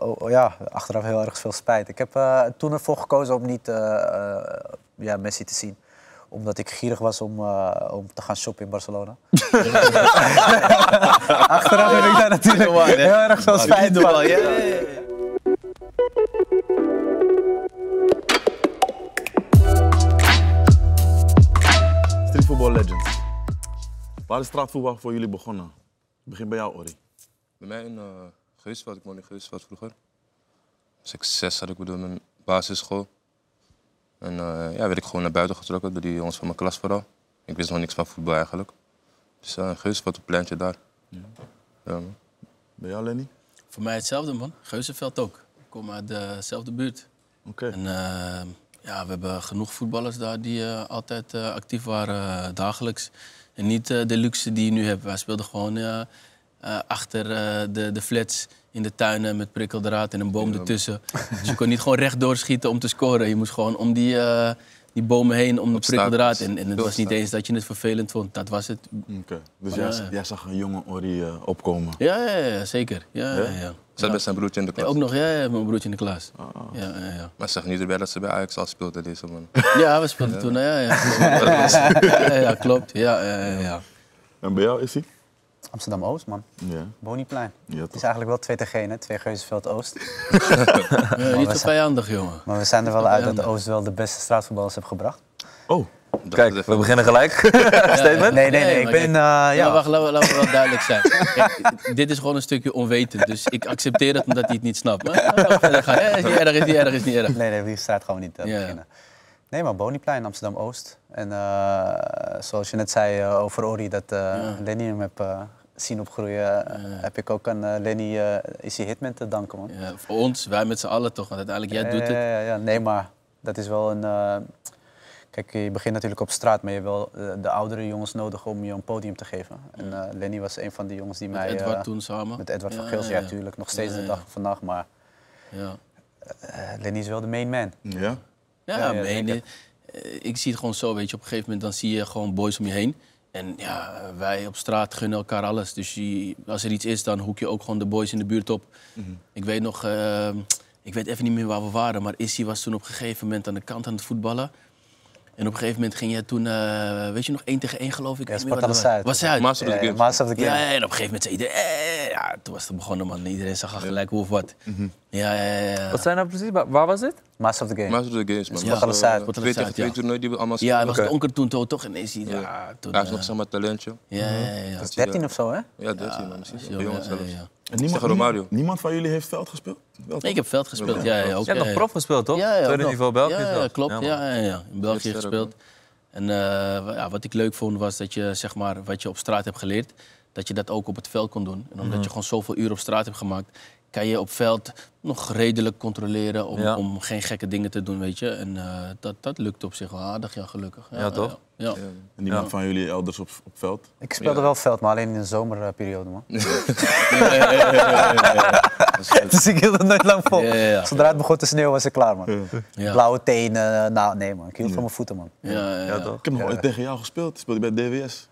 oh, oh, ja, achteraf heel erg veel spijt. Ik heb eh, toen ervoor gekozen om niet eh, eh, ja, Messi te zien omdat ik gierig was om, eh, om te gaan shoppen in Barcelona. Achteraf heb ik daar natuurlijk heel erg veel spijt van. Streetvoetbal legends. Waar is straatvoetbal voor jullie begonnen? Ik begin bij jou, Ori. Bij mij uh, Geusveld, ik woonde in Geusveld vroeger. Dus ik zes had ik bedoel mijn basisschool. En eh, ja, werd ik gewoon naar buiten getrokken door die jongens van mijn klas vooral. Ik wist nog niks van voetbal eigenlijk. Dus uh, Geusveld, een pleintje daar. Ja. man. Bij jou, Lenny? Voor mij hetzelfde, man. Geuzenveld ook. Ik kom uit dezelfde buurt. Oké. En eh, ja, we hebben genoeg voetballers daar die eh, altijd eh, actief waren, eh, dagelijks. En niet eh, de luxe die je nu hebt. Wij speelden gewoon eh, achter eh, de, de flats in de tuinen met prikkeldraad en een boom ertussen. Dus je kon niet gewoon recht doorschieten om te scoren. Je moest gewoon om die, eh, die bomen heen, om de prikkeldraad. En, en het was niet eens dat je het vervelend vond. Dat was het. Oké. Dus Ja, jij, zag een jonge Ori eh, opkomen. Ja, ja, ja zeker. Ja, ja? Ja, Zat met zijn broertje in de Ja, klas. ook nog, ja, ja, mijn broertje in de klas. Ja, ja, ja. Maar zeg niet erbij dat ze bij Ajax al speelde, deze man. ja, we speelden toen, ja, ja. ja, ja, ja, klopt. Ja, ja, ja, ja. En bij jou is hij? Amsterdam-Oost, man. Ja. Boniplein. Ja, Het is eigenlijk wel 2 tegen 1, hè? Twee Geuzenveld-Oost. Ja, niet zo vijandig, jongen. Maar we zijn er wel uit dat de Oost wel de beste straatvoetballers heeft gebracht. Oh, Kijk, we beginnen gelijk. Statement? Nee, nee, nee. Nee, Ik ben... eh, Ja, ja, wacht, laten we, wel duidelijk zijn. Kijk, dit is gewoon een stukje onwetend, dus ik accepteer het omdat hij het niet snapt. Maar verder gaan. Ja, is niet erg, is niet erg, is niet erg. Nee, nee, die straat gaan we niet Ja. beginnen. Nee, maar Boniplein, Amsterdam-Oost. En eh, zoals je net zei over Ori, dat eh, Lenny hem heb eh, zien opgroeien, heb ik ook aan eh, Lenny, eh, is die Hitman te danken, man. Ja, voor ons, wij met z'n allen toch, want uiteindelijk jij doet Ja, het. ja, ja, nee, maar dat is wel een... eh, kijk, je begint natuurlijk op straat, maar je hebt wel de oudere jongens nodig om je een podium te geven. En eh, Lenny was een van die jongens die Met mij... Edward eh, toen samen. Met Edward van Ja, Gils, ja, natuurlijk. Nog steeds Ja, de dag van vandaag, maar Ja, eh, Lenny is wel de main man. ja? ja, nee, eh, ik zie het gewoon zo, weet je. Op een gegeven moment dan zie je gewoon boys om je heen. En ja, wij op straat gunnen elkaar alles. Dus je, als er iets is, dan hoek je ook gewoon de boys in de buurt op. Ik weet nog, eh, ik weet even niet meer waar we waren, maar Issy was toen op een gegeven moment aan de kant aan het voetballen. En op een gegeven moment ging jij toen, eh, weet je nog, één tegen één geloof ik. Ja, Sparta het Zuid. Was Zuid? Master of the Games. Master of the Game. ja, en op een gegeven moment zei iedereen, eh, ja, toen was het begonnen man. Iedereen zag al gelijk hoe of wat. Ja, ja, ja. ja. Wat zijn nou precies? Waar was dit? Master of the Game. Master of the Games, man. Ja. Sparta de Zuid. Twee Sparta de tegen Zuid, twee ja. toernooi die we allemaal Ja, hij was donker toen to- toch ineens. Ja, ja, toen, Hij is nog eh, zeg maar talentje. ja, ja, ja. Dat is 13 of zo, hè? Ja, 13 man. Jongens ja, zelfs. En niemand, Romario. niemand, niemand van jullie heeft veld gespeeld? Wel, ik heb veld gespeeld. Ja, ja, ook, Je hebt nog prof gespeeld, toch? Ja, ja, Tweede niveau. België Ja, klopt. Ja, ja, ja. In België gespeeld. En eh, wat ik leuk vond was dat je zeg maar, wat je op straat hebt geleerd, dat je dat ook op het veld kon doen. En omdat je gewoon zoveel uren op straat hebt gemaakt, kan je op veld nog redelijk controleren om, Ja. om geen gekke dingen te doen, weet je. En eh, dat, dat lukt op zich wel aardig, ja, gelukkig. Ja, toch? Ja, ja. En niemand van jullie elders op, op veld? Ik speelde wel veld, maar alleen in de zomerperiode, man. dus ik hield het nooit lang vol. Ja, ja, ja. Zodra het begon te sneeuwen, was ik klaar, man. Ja. Blauwe tenen, nou nee, man. Ik hield van mijn voeten, man. Ja, ja, ja. Ja, toch? Ik heb nog ooit tegen jou gespeeld. Speelde je bij DWS?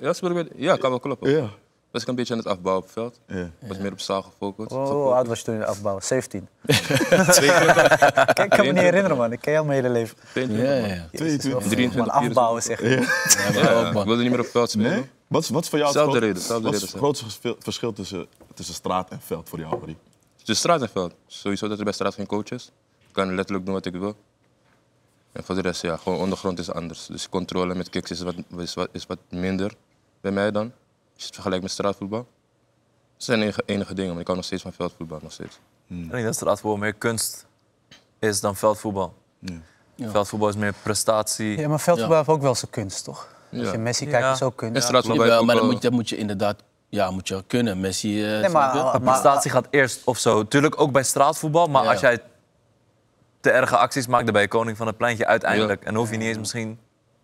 Ja, speel ik bij- ja, kan wel kloppen. Ja. Was ik een beetje aan het afbouwen op het veld. ja. Was meer op zaal gefocust. Oh, hoe oud was je toen in de afbouw? 17. Kijk, ik kan me niet herinneren, man. Ik ken jou mijn hele leven. 22, Ja, man. ja, ja. 22. 23, Man, afbouwen zeg. Ik man. wilde niet meer op het veld spelen. Nee? Wat is, wat is voor jou het Zelfde gro- reden, zelfde wat is het grootste verschil tussen, tussen straat en veld voor jou, Ori? Dus straat en veld. Sowieso dat er bij straat geen coach is. Ik kan letterlijk doen wat ik wil. En voor de rest, ja, gewoon ondergrond is anders. Dus controle met kicks is wat, is wat, is wat minder bij mij dan. Als je het vergelijkt met straatvoetbal. Dat zijn enige, enige dingen, maar ik hou nog steeds van veldvoetbal. Nog steeds. Ik denk dat straatvoetbal meer kunst is dan veldvoetbal. Ja. Veldvoetbal is meer prestatie. Ja, maar veldvoetbal heeft ook wel zijn kunst, toch? Als Ja. je Messi Ja. kijkt, is ook kunst. Heeft maar wel- moet, dat moet je inderdaad ja, moet je kunnen. Messi, eh, Nee, maar, De prestatie gaat eerst of zo. Tuurlijk ook bij straatvoetbal, maar Ja. als jij te erge acties maakt, dan ben je koning van het pleintje uiteindelijk. En hoef je niet eens misschien,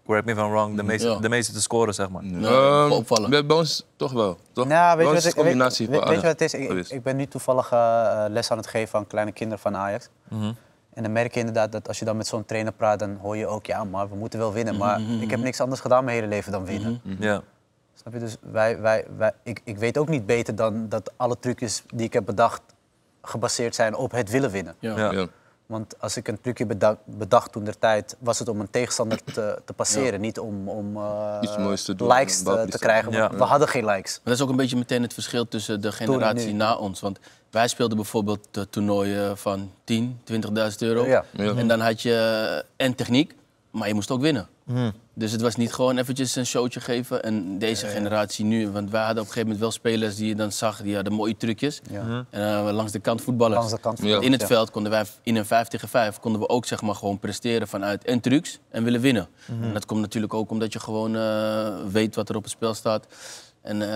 correct me if I'm wrong, de meeste, Ja. de meeste te scoren, zeg maar. Ja, Ehm, opvallen. Bij, ons toch wel. Toch? Nou, weet je wat is ik, combinatie weet, van weet je wat het is? Ik, geweest. ik ben nu toevallig eh, les aan het geven aan kleine kinderen van Ajax. Mhm. En dan merk je inderdaad dat als je dan met zo'n trainer praat, dan hoor je ook, ja, maar we moeten wel winnen. Maar Mhm, ik heb niks anders gedaan mijn hele leven dan winnen. Ja. Snap je? Dus wij, wij, wij, ik, ik weet ook niet beter dan dat alle trucjes die ik heb bedacht gebaseerd zijn op het willen winnen. Ja. Ja. Want als ik een trucje bedacht, bedacht toen der tijd, was het om een tegenstander te, te passeren, niet om, om eh, Iets moois te doen, likes te, krijgen. Ja. we hadden geen likes. Maar dat is ook een beetje meteen het verschil tussen de generatie na ons. Want wij speelden bijvoorbeeld de toernooien van 10, 20.000 euro. Ja. Ja. En dan had je en techniek, maar je moest ook winnen. Mhm. Dus het was niet gewoon eventjes een showtje geven. En deze generatie nu, want wij hadden op een gegeven moment wel spelers die je dan zag, die hadden mooie trucjes. Ja. En eh, langs de kant voetballers. Langs de kant. In het ja. veld konden wij in een 5 tegen 5 konden we ook zeg maar, gewoon presteren vanuit en trucs en willen winnen. En dat komt natuurlijk ook omdat je gewoon eh, weet wat er op het spel staat. En eh,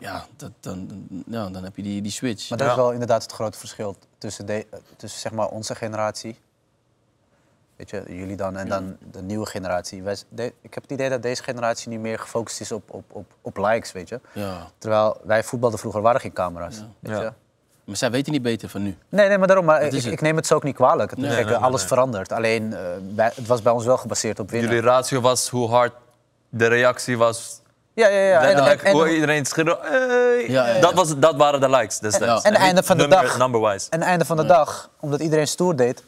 ja, dat, dan, ja, dan heb je die, die switch. Maar dat Ja. is wel inderdaad het grote verschil tussen, de, tussen zeg maar onze generatie, weet je, jullie dan, en dan de nieuwe generatie. Wij, de- ik heb het idee dat deze generatie nu meer gefocust is op, op, op, op likes, weet je. ja. Terwijl wij voetbalden vroeger, waren geen camera's. Weet Ja. je? Maar zij weten niet beter van nu. Nee, nee, maar daarom. Maar ik, neem het zo ook niet kwalijk. Het, Nee, kijk, nee, nee, alles nee. verandert. Alleen, eh, bij- het was bij ons wel gebaseerd op winnen. Jullie ratio was hoe hard de reactie was. Ja, ja, ja. En, en, en, hoe iedereen schreeuwde. "Hey!" Ja, ja, ja. Dat, was, dat waren de likes destijds. En- en einde van de number, dag. Number-wise. en einde van de dag, omdat iedereen stoer deed,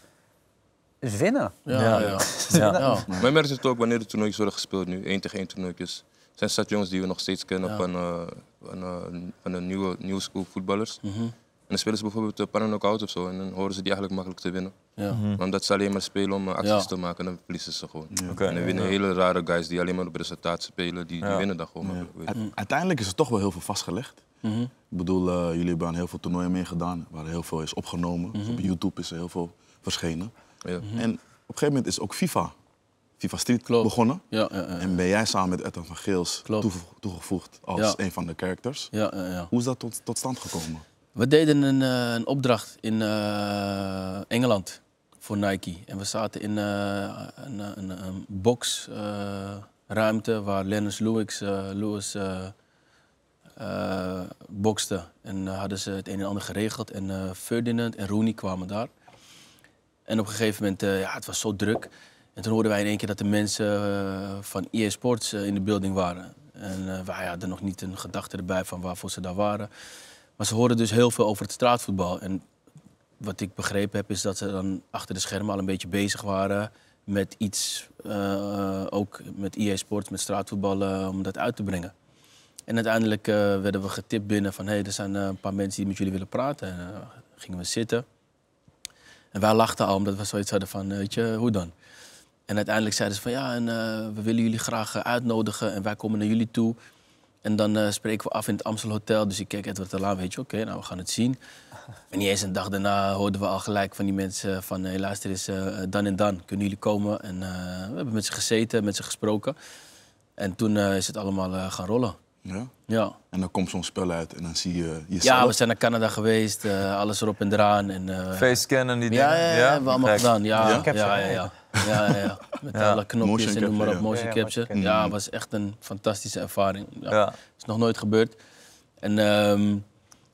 is winnen. Ja, Ja. ja. Ja. Ja. Maar je merkt het ook wanneer de toernooitjes worden gespeeld nu, één tegen één toernooitjes. Er zijn stad jongens die we nog steeds kennen Ja. van, eh, van, eh, van de nieuwe, nieuwe school voetballers. Mhm. En dan spelen ze bijvoorbeeld uh, pannen knock-out of zo en dan horen ze die eigenlijk makkelijk te winnen. Ja. Maar omdat ze alleen maar spelen om eh, acties Ja. te maken, dan verliezen ze gewoon. Oké. En dan winnen hele rare guys die alleen maar op resultaat spelen, die, die Ja. winnen dan gewoon makkelijk. U- Uiteindelijk is er toch wel heel veel vastgelegd. Mhm. Ik bedoel, eh, jullie hebben aan heel veel toernooien meegedaan, waar heel veel is opgenomen. Dus op YouTube is er heel veel verschenen. Ja. En op een gegeven moment is ook FIFA, FIFA Street Klopt. begonnen. Ja. En ben jij samen met Ethan van Geels toegevoegd als een van de characters. ja, ja, ja. Hoe is dat tot, tot stand gekomen? We deden een, eh, een opdracht in eh, Engeland voor Nike. En we zaten in eh, een, een, een boxruimte waar Lennox Lewis, Lewis bokste. En hadden ze het een en ander geregeld. En Ferdinand en Rooney kwamen daar. En op een gegeven moment, eh, ja, het was zo druk. En toen hoorden wij in één keer dat de mensen eh, van EA Sports eh, in de building waren. En wij hadden nog niet een gedachte erbij van waarvoor ze daar waren. Maar ze hoorden dus heel veel over het straatvoetbal. En wat ik begrepen heb, is dat ze dan achter de schermen al een beetje bezig waren met iets, ook met EA Sports, met straatvoetbal, om dat uit te brengen. En uiteindelijk werden we getipt binnen van, hé, hey, er zijn een paar mensen die met jullie willen praten. En gingen we zitten. En wij lachten al, omdat we zoiets hadden van, eh, weet je, hoe dan? En uiteindelijk zeiden ze van, ja, en, eh, we willen jullie graag eh, uitnodigen en wij komen naar jullie toe. En dan eh, spreken we af in het Amstel Hotel. Dus ik keek Edward al aan, weet je, oké, nou we gaan het zien. En niet eens een dag daarna hoorden we al gelijk van die mensen van... Hey, luister eens, dan en dan kunnen jullie komen. En we hebben met ze gezeten, met ze gesproken. En toen is het allemaal gaan rollen. Ja? Ja. En dan komt zo'n spel uit en dan zie je jezelf. ja, we zijn naar Canada geweest, eh, alles erop en eraan. En, eh, Facescan en die dingen. ja, ja, ja, hebben we allemaal gedaan. Ja, Ja? ja, ja, ja. ja, ja, ja. Met Ja. alle knopjes Motion en noem maar op, capture, motion ja. Ja, capture. Ja, het was echt een fantastische ervaring. Ja. Ja. is nog nooit gebeurd. En ehm,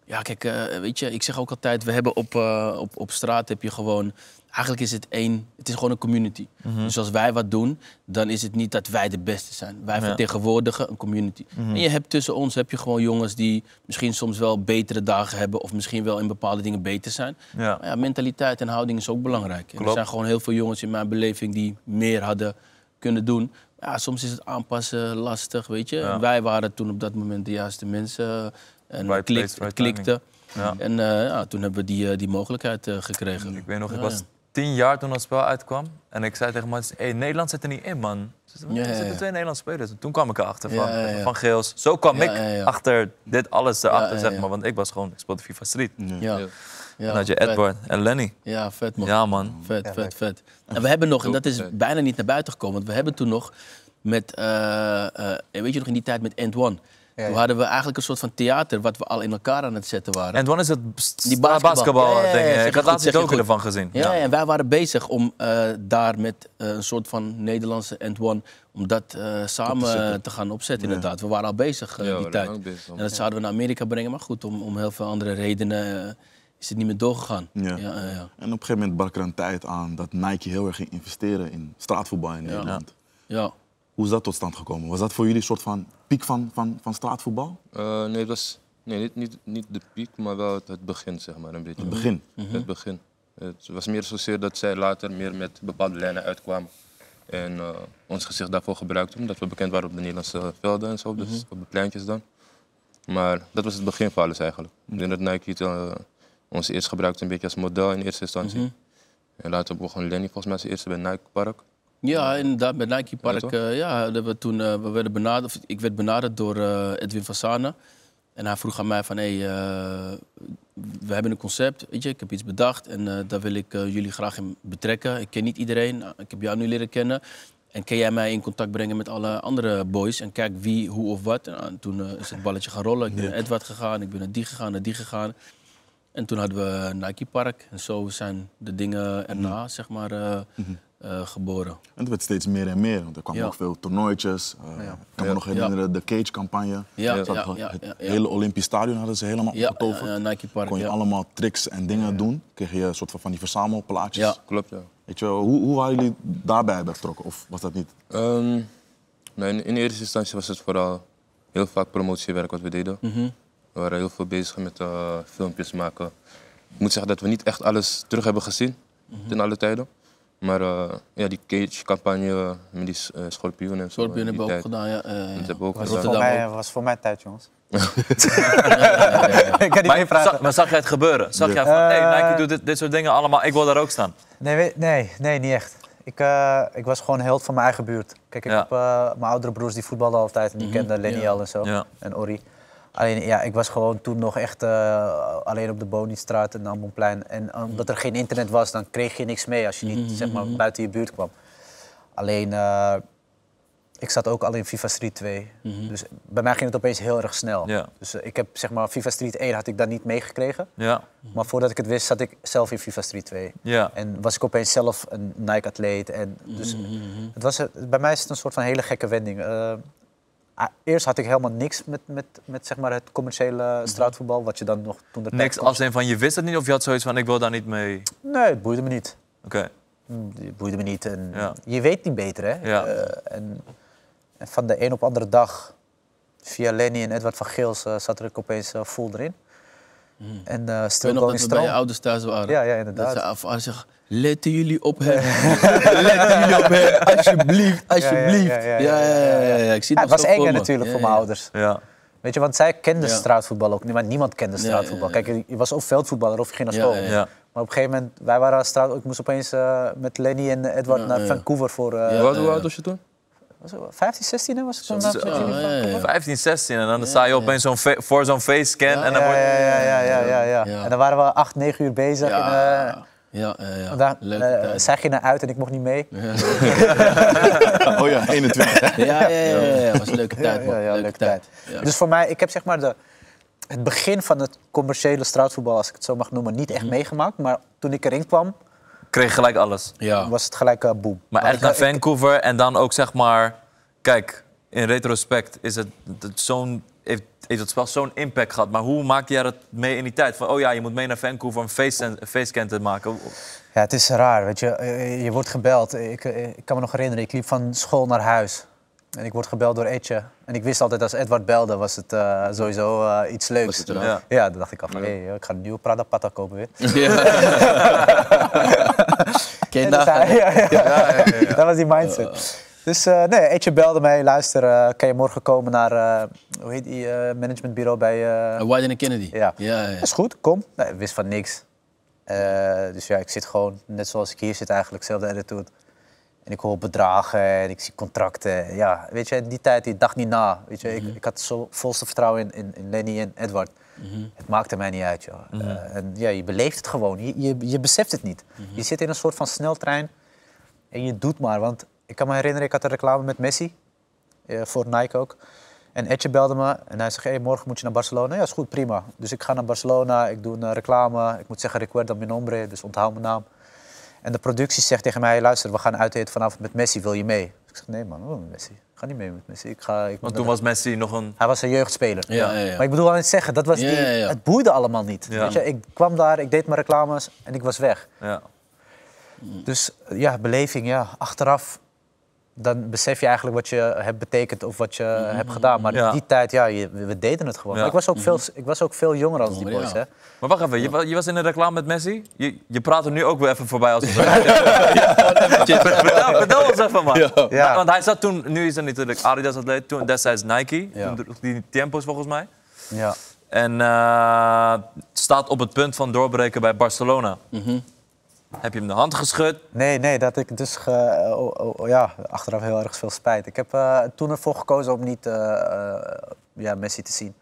ja, kijk, eh, weet je, ik zeg ook altijd, we hebben op, eh, op, op straat heb je gewoon... Eigenlijk is het één, het is gewoon een community. Dus als wij wat doen, dan is het niet dat wij de beste zijn. Wij Ja. vertegenwoordigen een community. En je hebt tussen ons heb je gewoon jongens die misschien soms wel betere dagen hebben... of misschien wel in bepaalde dingen beter zijn. Ja. Maar ja, mentaliteit en houding is ook belangrijk. Er zijn gewoon heel veel jongens in mijn beleving die meer hadden kunnen doen. Ja, soms is het aanpassen lastig, weet je. Ja. Wij waren toen op dat moment de juiste mensen. En Right het klikt, place, right het klikte. Ja. En eh, ja, toen hebben we die, eh, die mogelijkheid eh, gekregen. Ik weet nog, ik was. Tien jaar toen dat spel uitkwam. En ik zei tegen mensen, hey, Nederland zit er niet in, man. Er zitten, Ja, er ja, zitten ja. twee Nederlandse spelers. En toen kwam ik erachter van, Ja, ja, ja. van Geels. Zo kwam Ja, ik ja, ja. achter dit alles erachter, zeg ja. maar. Want ik was gewoon, ik speelde FIFA Street. Ja. Ja. Ja, en dan had je vet. Edward en Lenny. Ja, vet man. Ja, man. Vet, Ja, vet, vet. En we hebben nog, en dat is bijna niet naar buiten gekomen, want we hebben toen nog met, eh, eh, weet je nog in die tijd met End One. Ja, Toen hadden we eigenlijk een soort van theater wat we al in elkaar aan het zetten waren. En toen is het Die basketbal. basketbal, Ja, ding. Ik had laatst ook ervan gezien. Ja, en wij waren bezig om eh, daar met eh, een soort van Nederlandse End One, om dat eh, samen te gaan opzetten inderdaad. We waren al bezig die tijd. bezig. En dat zouden we naar Amerika brengen, maar goed, om, om heel veel andere redenen is het niet meer doorgegaan. Ja. Ja, ja, ja. En op een gegeven moment brak er een tijd aan dat Nike heel erg ging investeren in straatvoetbal in Nederland. ja. Hoe is dat tot stand gekomen? Was dat voor jullie een soort van piek van, van, van straatvoetbal? Eh, nee, het was, Nee, niet, niet, niet de piek, maar wel het, het begin, zeg maar, een beetje. Het begin. Het begin. Het was meer zozeer dat zij later meer met bepaalde lijnen uitkwamen. En eh, ons gezicht daarvoor gebruikten, omdat we bekend waren op de Nederlandse velden en zo, dus op de pleintjes dan. Maar dat was het begin van alles eigenlijk. Ik denk dat Nike eh, ons eerst gebruikte een beetje als model in eerste instantie. En later begon Lenny volgens mij als eerste bij Nike Park. Ja, inderdaad, bij Nike Park. eh, ja, dat we toen, eh, we werden benaderd, ik werd benaderd door eh, Edwin van Sana. En hij vroeg aan mij van, hé, hey, we hebben een concept, weet je, ik heb iets bedacht en daar wil ik jullie graag in betrekken. Ik ken niet iedereen, Nou, ik heb jou nu leren kennen. En kan jij mij in contact brengen met alle andere boys en kijk wie, hoe of wat. En, ah, toen is het balletje gaan rollen. Ik ben naar Edward gegaan, ik ben naar die gegaan, naar die gegaan. En toen hadden we Nike Park. En zo zijn de dingen erna, zeg maar, eh, eh, geboren. En het werd steeds meer en meer, want er kwamen Ja. ook veel toernooitjes. Eh, Ik kan me nog Ja. herinneren, de Cage-campagne. Ja, het hele Olympisch stadion hadden ze helemaal Ja, opgetoverd. ja, ja, Nike Park, Kon je ja. allemaal tricks en dingen doen. Kreeg je een soort van, van die verzamelplaatjes. Ja. Klopt, ja. Weet je, wel, hoe, hoe waren jullie daarbij betrokken? Of was dat niet? Ehm, nou, in, in eerste instantie was het vooral heel vaak promotiewerk wat we deden. We waren heel veel bezig met eh, filmpjes maken. Ik moet zeggen dat we niet echt alles terug hebben gezien ten alle tijden. Maar eh, ja, die cage-campagne met die uh, schorpioenen en zo. Schorpioen in hebben we ook gedaan, ja. eh, Dat hebben we ook Was gedaan. voor, mij, was voor mijn tijd, jongens. ja, ja. ik kan niet Maar, meer praten. zag, maar zag jij het gebeuren? Zag jij van, hey, Nike doet dit, dit soort dingen allemaal, ik wil daar ook staan. Nee, nee, nee, niet echt. Ik, eh, ik was gewoon held van mijn eigen buurt. Kijk, ik Ja. heb eh, mijn oudere broers die voetbalden altijd en die kenden Lenny ja. al en zo. Ja. En Ori. Alleen, ja, ik was gewoon toen nog echt eh, alleen op de Bonistraat en Ammonplein. En omdat er geen internet was, dan kreeg je niks mee als je niet zeg maar, buiten je buurt kwam. Alleen, eh, ik zat ook al in FIFA Street 2. Dus bij mij ging het opeens heel erg snel. Ja. Dus eh, ik heb zeg maar, FIFA Street 1 had ik daar niet meegekregen. Ja, Maar voordat ik het wist, zat ik zelf in FIFA Street 2. ja. En was ik opeens zelf een Nike-atleet. En dus het was, bij mij is het een soort van hele gekke wending. Eh, ah, eerst had ik helemaal niks met, met, met zeg maar het commerciële straatvoetbal. Wat je dan nog toen de Niks als in van, je wist het niet of je had zoiets van, ik wil daar niet mee. Nee, het boeide me niet. Oké, Mm, Het boeide me niet. En Ja. Je weet niet beter, hè? Ja. Eh, en, en van de een op andere dag, via Lenny en Edward van Geels, eh, zat er ik opeens eh, full erin. En eh Ik weet stil dat we bij je ouders thuis waren. Ja, ja, Dat inderdaad. ze af en zeggen, letten jullie op hem. letten jullie op hem, alsjeblieft, alsjeblieft. ja, ja, Ja, Ik zie het het was zo voor eng me. natuurlijk Ja, voor mijn ja. ouders. ja. Weet je, want zij kenden Ja. straatvoetbal ook niet, maar niemand kende straatvoetbal. ja, ja. Kijk, je was of veldvoetballer of je ging naar school. ja, ja. ja. Maar op een gegeven moment, wij waren straat, ik moest opeens eh, met Lenny en Edward Ja, naar ja. Vancouver voor eh, Ja. Hoe oud- hoe oud was je toen? was het 15, 16 hè, was ik toen? Zo, naar ja, Vancouver? ja, ja. 15, 16 en dan sta je opeens zo'n voor zo'n facescan en dan Ja, wordt... ja, ja, ja, ja, ja, ja. Ja. En dan waren we 8, 9 uur bezig. En, eh, Ja, ja, ja. ja. daar, Leuke eh, zij gingen uit en ik mocht niet mee. Oh ja, 21. Ja, ja, ja, ja, ja. was een leuke tijd, man. Ja, ja, leuke tijd. Ja. Dus voor mij, ik heb zeg maar de, het begin van het commerciële straatvoetbal, als ik het zo mag noemen, niet Mhm. echt meegemaakt. Maar toen ik erin kwam, Kreeg je gelijk alles. Ja. was het gelijk uh, boom. Maar echt naar ik- ik- Vancouver en dan ook zeg maar... Kijk, in retrospect is het, het zo'n, heeft, heeft het spel zo'n impact gehad. Maar hoe maak jij dat mee in die tijd? Van, oh ja, je moet mee naar Vancouver om een face- facescan te maken. Ja, het is raar, weet je. Eh, Je wordt gebeld. Ik, eh, ik kan me nog herinneren, ik liep van school naar huis. En ik word gebeld door Etje. En ik wist altijd, als Edward belde, was het eh, sowieso eh, iets leuks. Was het eraan. Ja. Ja, dan dacht ik al van, ik ga een nieuwe Prada Pata kopen weer. Ja. Ken hij- ja, ja. Dat was die mindset. Dus eh, nee, Etje belde mij, luister, eh, kan je morgen komen naar, eh, hoe heet die, managementbureau bij... eh, White en Kennedy. Ja. ja, is goed, kom. Nee, ik wist van niks. Dus ja, ik zit gewoon net zoals ik hier zit eigenlijk, zelfde attitude. En ik hoor bedragen en ik zie contracten. Ja, weet je, in die tijd, die dag niet na. Weet je, ik, ik had zo volste vertrouwen in, in, in Lenny en Edward. Het maakte mij niet uit, joh. Eh, en ja, je beleeft het gewoon. Je, je, je beseft het niet. Je zit in een soort van sneltrein en je doet maar. Want ik kan me herinneren, ik had een reclame met Messi. eh, voor Nike ook. En Etje belde me en hij zegt, hey, morgen moet je naar Barcelona. Ja, is goed, prima. Dus ik ga naar Barcelona, ik doe een reclame. Ik moet zeggen, recuerda mi nombre, dus onthoud mijn naam. En de productie zegt tegen mij, luister, we gaan uiteten vanavond met Messi, wil je mee? Ik zeg, nee man, oh, Messi. Ik ga niet mee met Messi. Ik ga, ik Want toen naar- was Messi nog een... Hij was een jeugdspeler. Ja, ja, ja. Maar ik bedoel aan het zeggen, dat was Ja, die, ja, ja. het boeide allemaal niet. Ja. Weet je, ik kwam daar, ik deed mijn reclames en ik was weg. Ja. Dus ja, beleving, ja. Achteraf dan besef je eigenlijk wat je hebt betekend of wat je hebt gedaan. Maar Ja. die tijd, ja, je- we, deden het gewoon. Ja. Ik, was ook veel, ik was ook veel jonger als die boys, ja. hè. Maar wacht even, je, je was in een reclame met Messi. Je, je praat er nu ook weer even voorbij als we vertel, ons even, man. Ja. Want hij zat toen, nu is hij natuurlijk Adidas atleet, toen destijds Nike. Ja. Toen droeg die Tempos volgens mij. Ja. En eh, staat op het punt van doorbreken bij Barcelona. Heb je hem de hand geschud? Nee, nee, dat ik dus ge- oh, oh, ja, achteraf heel erg veel spijt. Ik heb eh, toen ervoor gekozen om niet eh, eh, ja, Messi te zien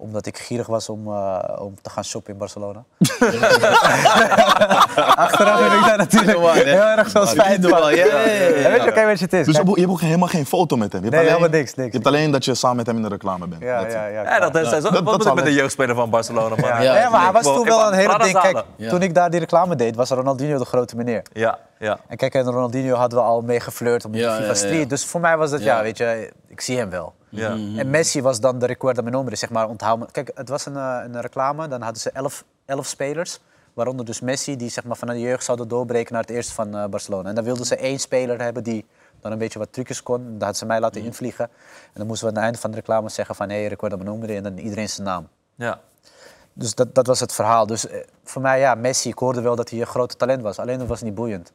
omdat ik gierig was om, eh, om te gaan shoppen in Barcelona. Achteraf heb ik daar natuurlijk heel erg veel spijt van. ja, Weet je, het is? Dus je hebt, ook helemaal geen foto met hem. Je hebt Nee, alleen, helemaal niks, niks. Je hebt alleen dat je samen met hem in de reclame bent. ja, ja, ja, Ja, dat is, dat- wat dat moet ik zal met de jeugdspeler van Barcelona, man? Ja, Ja, nee, maar hij was toen wel een hele ding. Kijk, toen ik daar die reclame deed, was Ronaldinho de grote meneer. Ja, ja. En kijk, en Ronaldinho hadden we al mee geflirt op de Ja, FIFA ja, ja. Street. Dus voor mij was dat, ja. Ja. weet je, ik zie hem wel. Ja. En Messi was dan de recuerda mijn nombre, zeg maar, onthoud me. Kijk, het was een, eh, een reclame, dan hadden ze elf, elf spelers. Waaronder dus Messi, die zeg maar, vanuit de jeugd zouden doorbreken naar het eerste van eh, Barcelona. En dan wilden ze één speler hebben die dan een beetje wat trucjes kon. Dat hadden ze mij laten invliegen. En dan moesten we aan het einde van de reclame zeggen van... hé, hey, recuerda mijn nombre, en dan iedereen zijn naam. ja. Dus dat, dat was het verhaal. Dus eh, voor mij, ja, Messi, ik hoorde wel dat hij een groot talent was. Alleen dat was niet boeiend.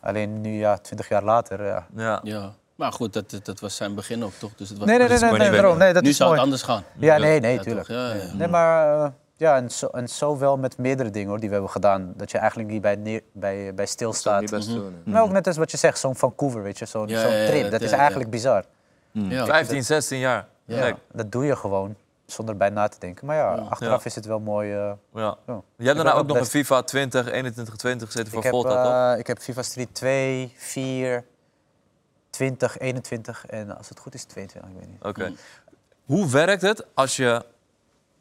Alleen nu, ja, twintig jaar later, ja. ja. Ja. Maar goed, dat, dat- was zijn begin ook, toch? Dus het was Nee, nee, nee, nee, nee, daarom. nee dat nu is zou mooi. het anders gaan. Ja, nee, nee, Ja, tuurlijk. Ja, ja. Nee, maar eh, ja, en zo, en zo wel met meerdere dingen hoor, die we hebben gedaan. Dat je eigenlijk niet bij, neer, bij, bij stilstaat. Niet best doen. Maar ook net als wat je zegt, zo'n Vancouver, weet je, zo'n ja, trip. dat, Dat is ja, eigenlijk bizar. Ja. 15, 16 jaar. Ja, dat doe je gewoon, zonder bij na te denken. Maar ja, achteraf Ja. is het wel mooi. eh, ja. ja. Je hebt daarna ook nog een FIFA 20, 21, 20 gezeten voor ik, heb, Volta, toch? eh, ik heb FIFA Street 2, 4, 20, 21 en als het goed is 22, ik weet niet. Oké. Hoe werkt het als je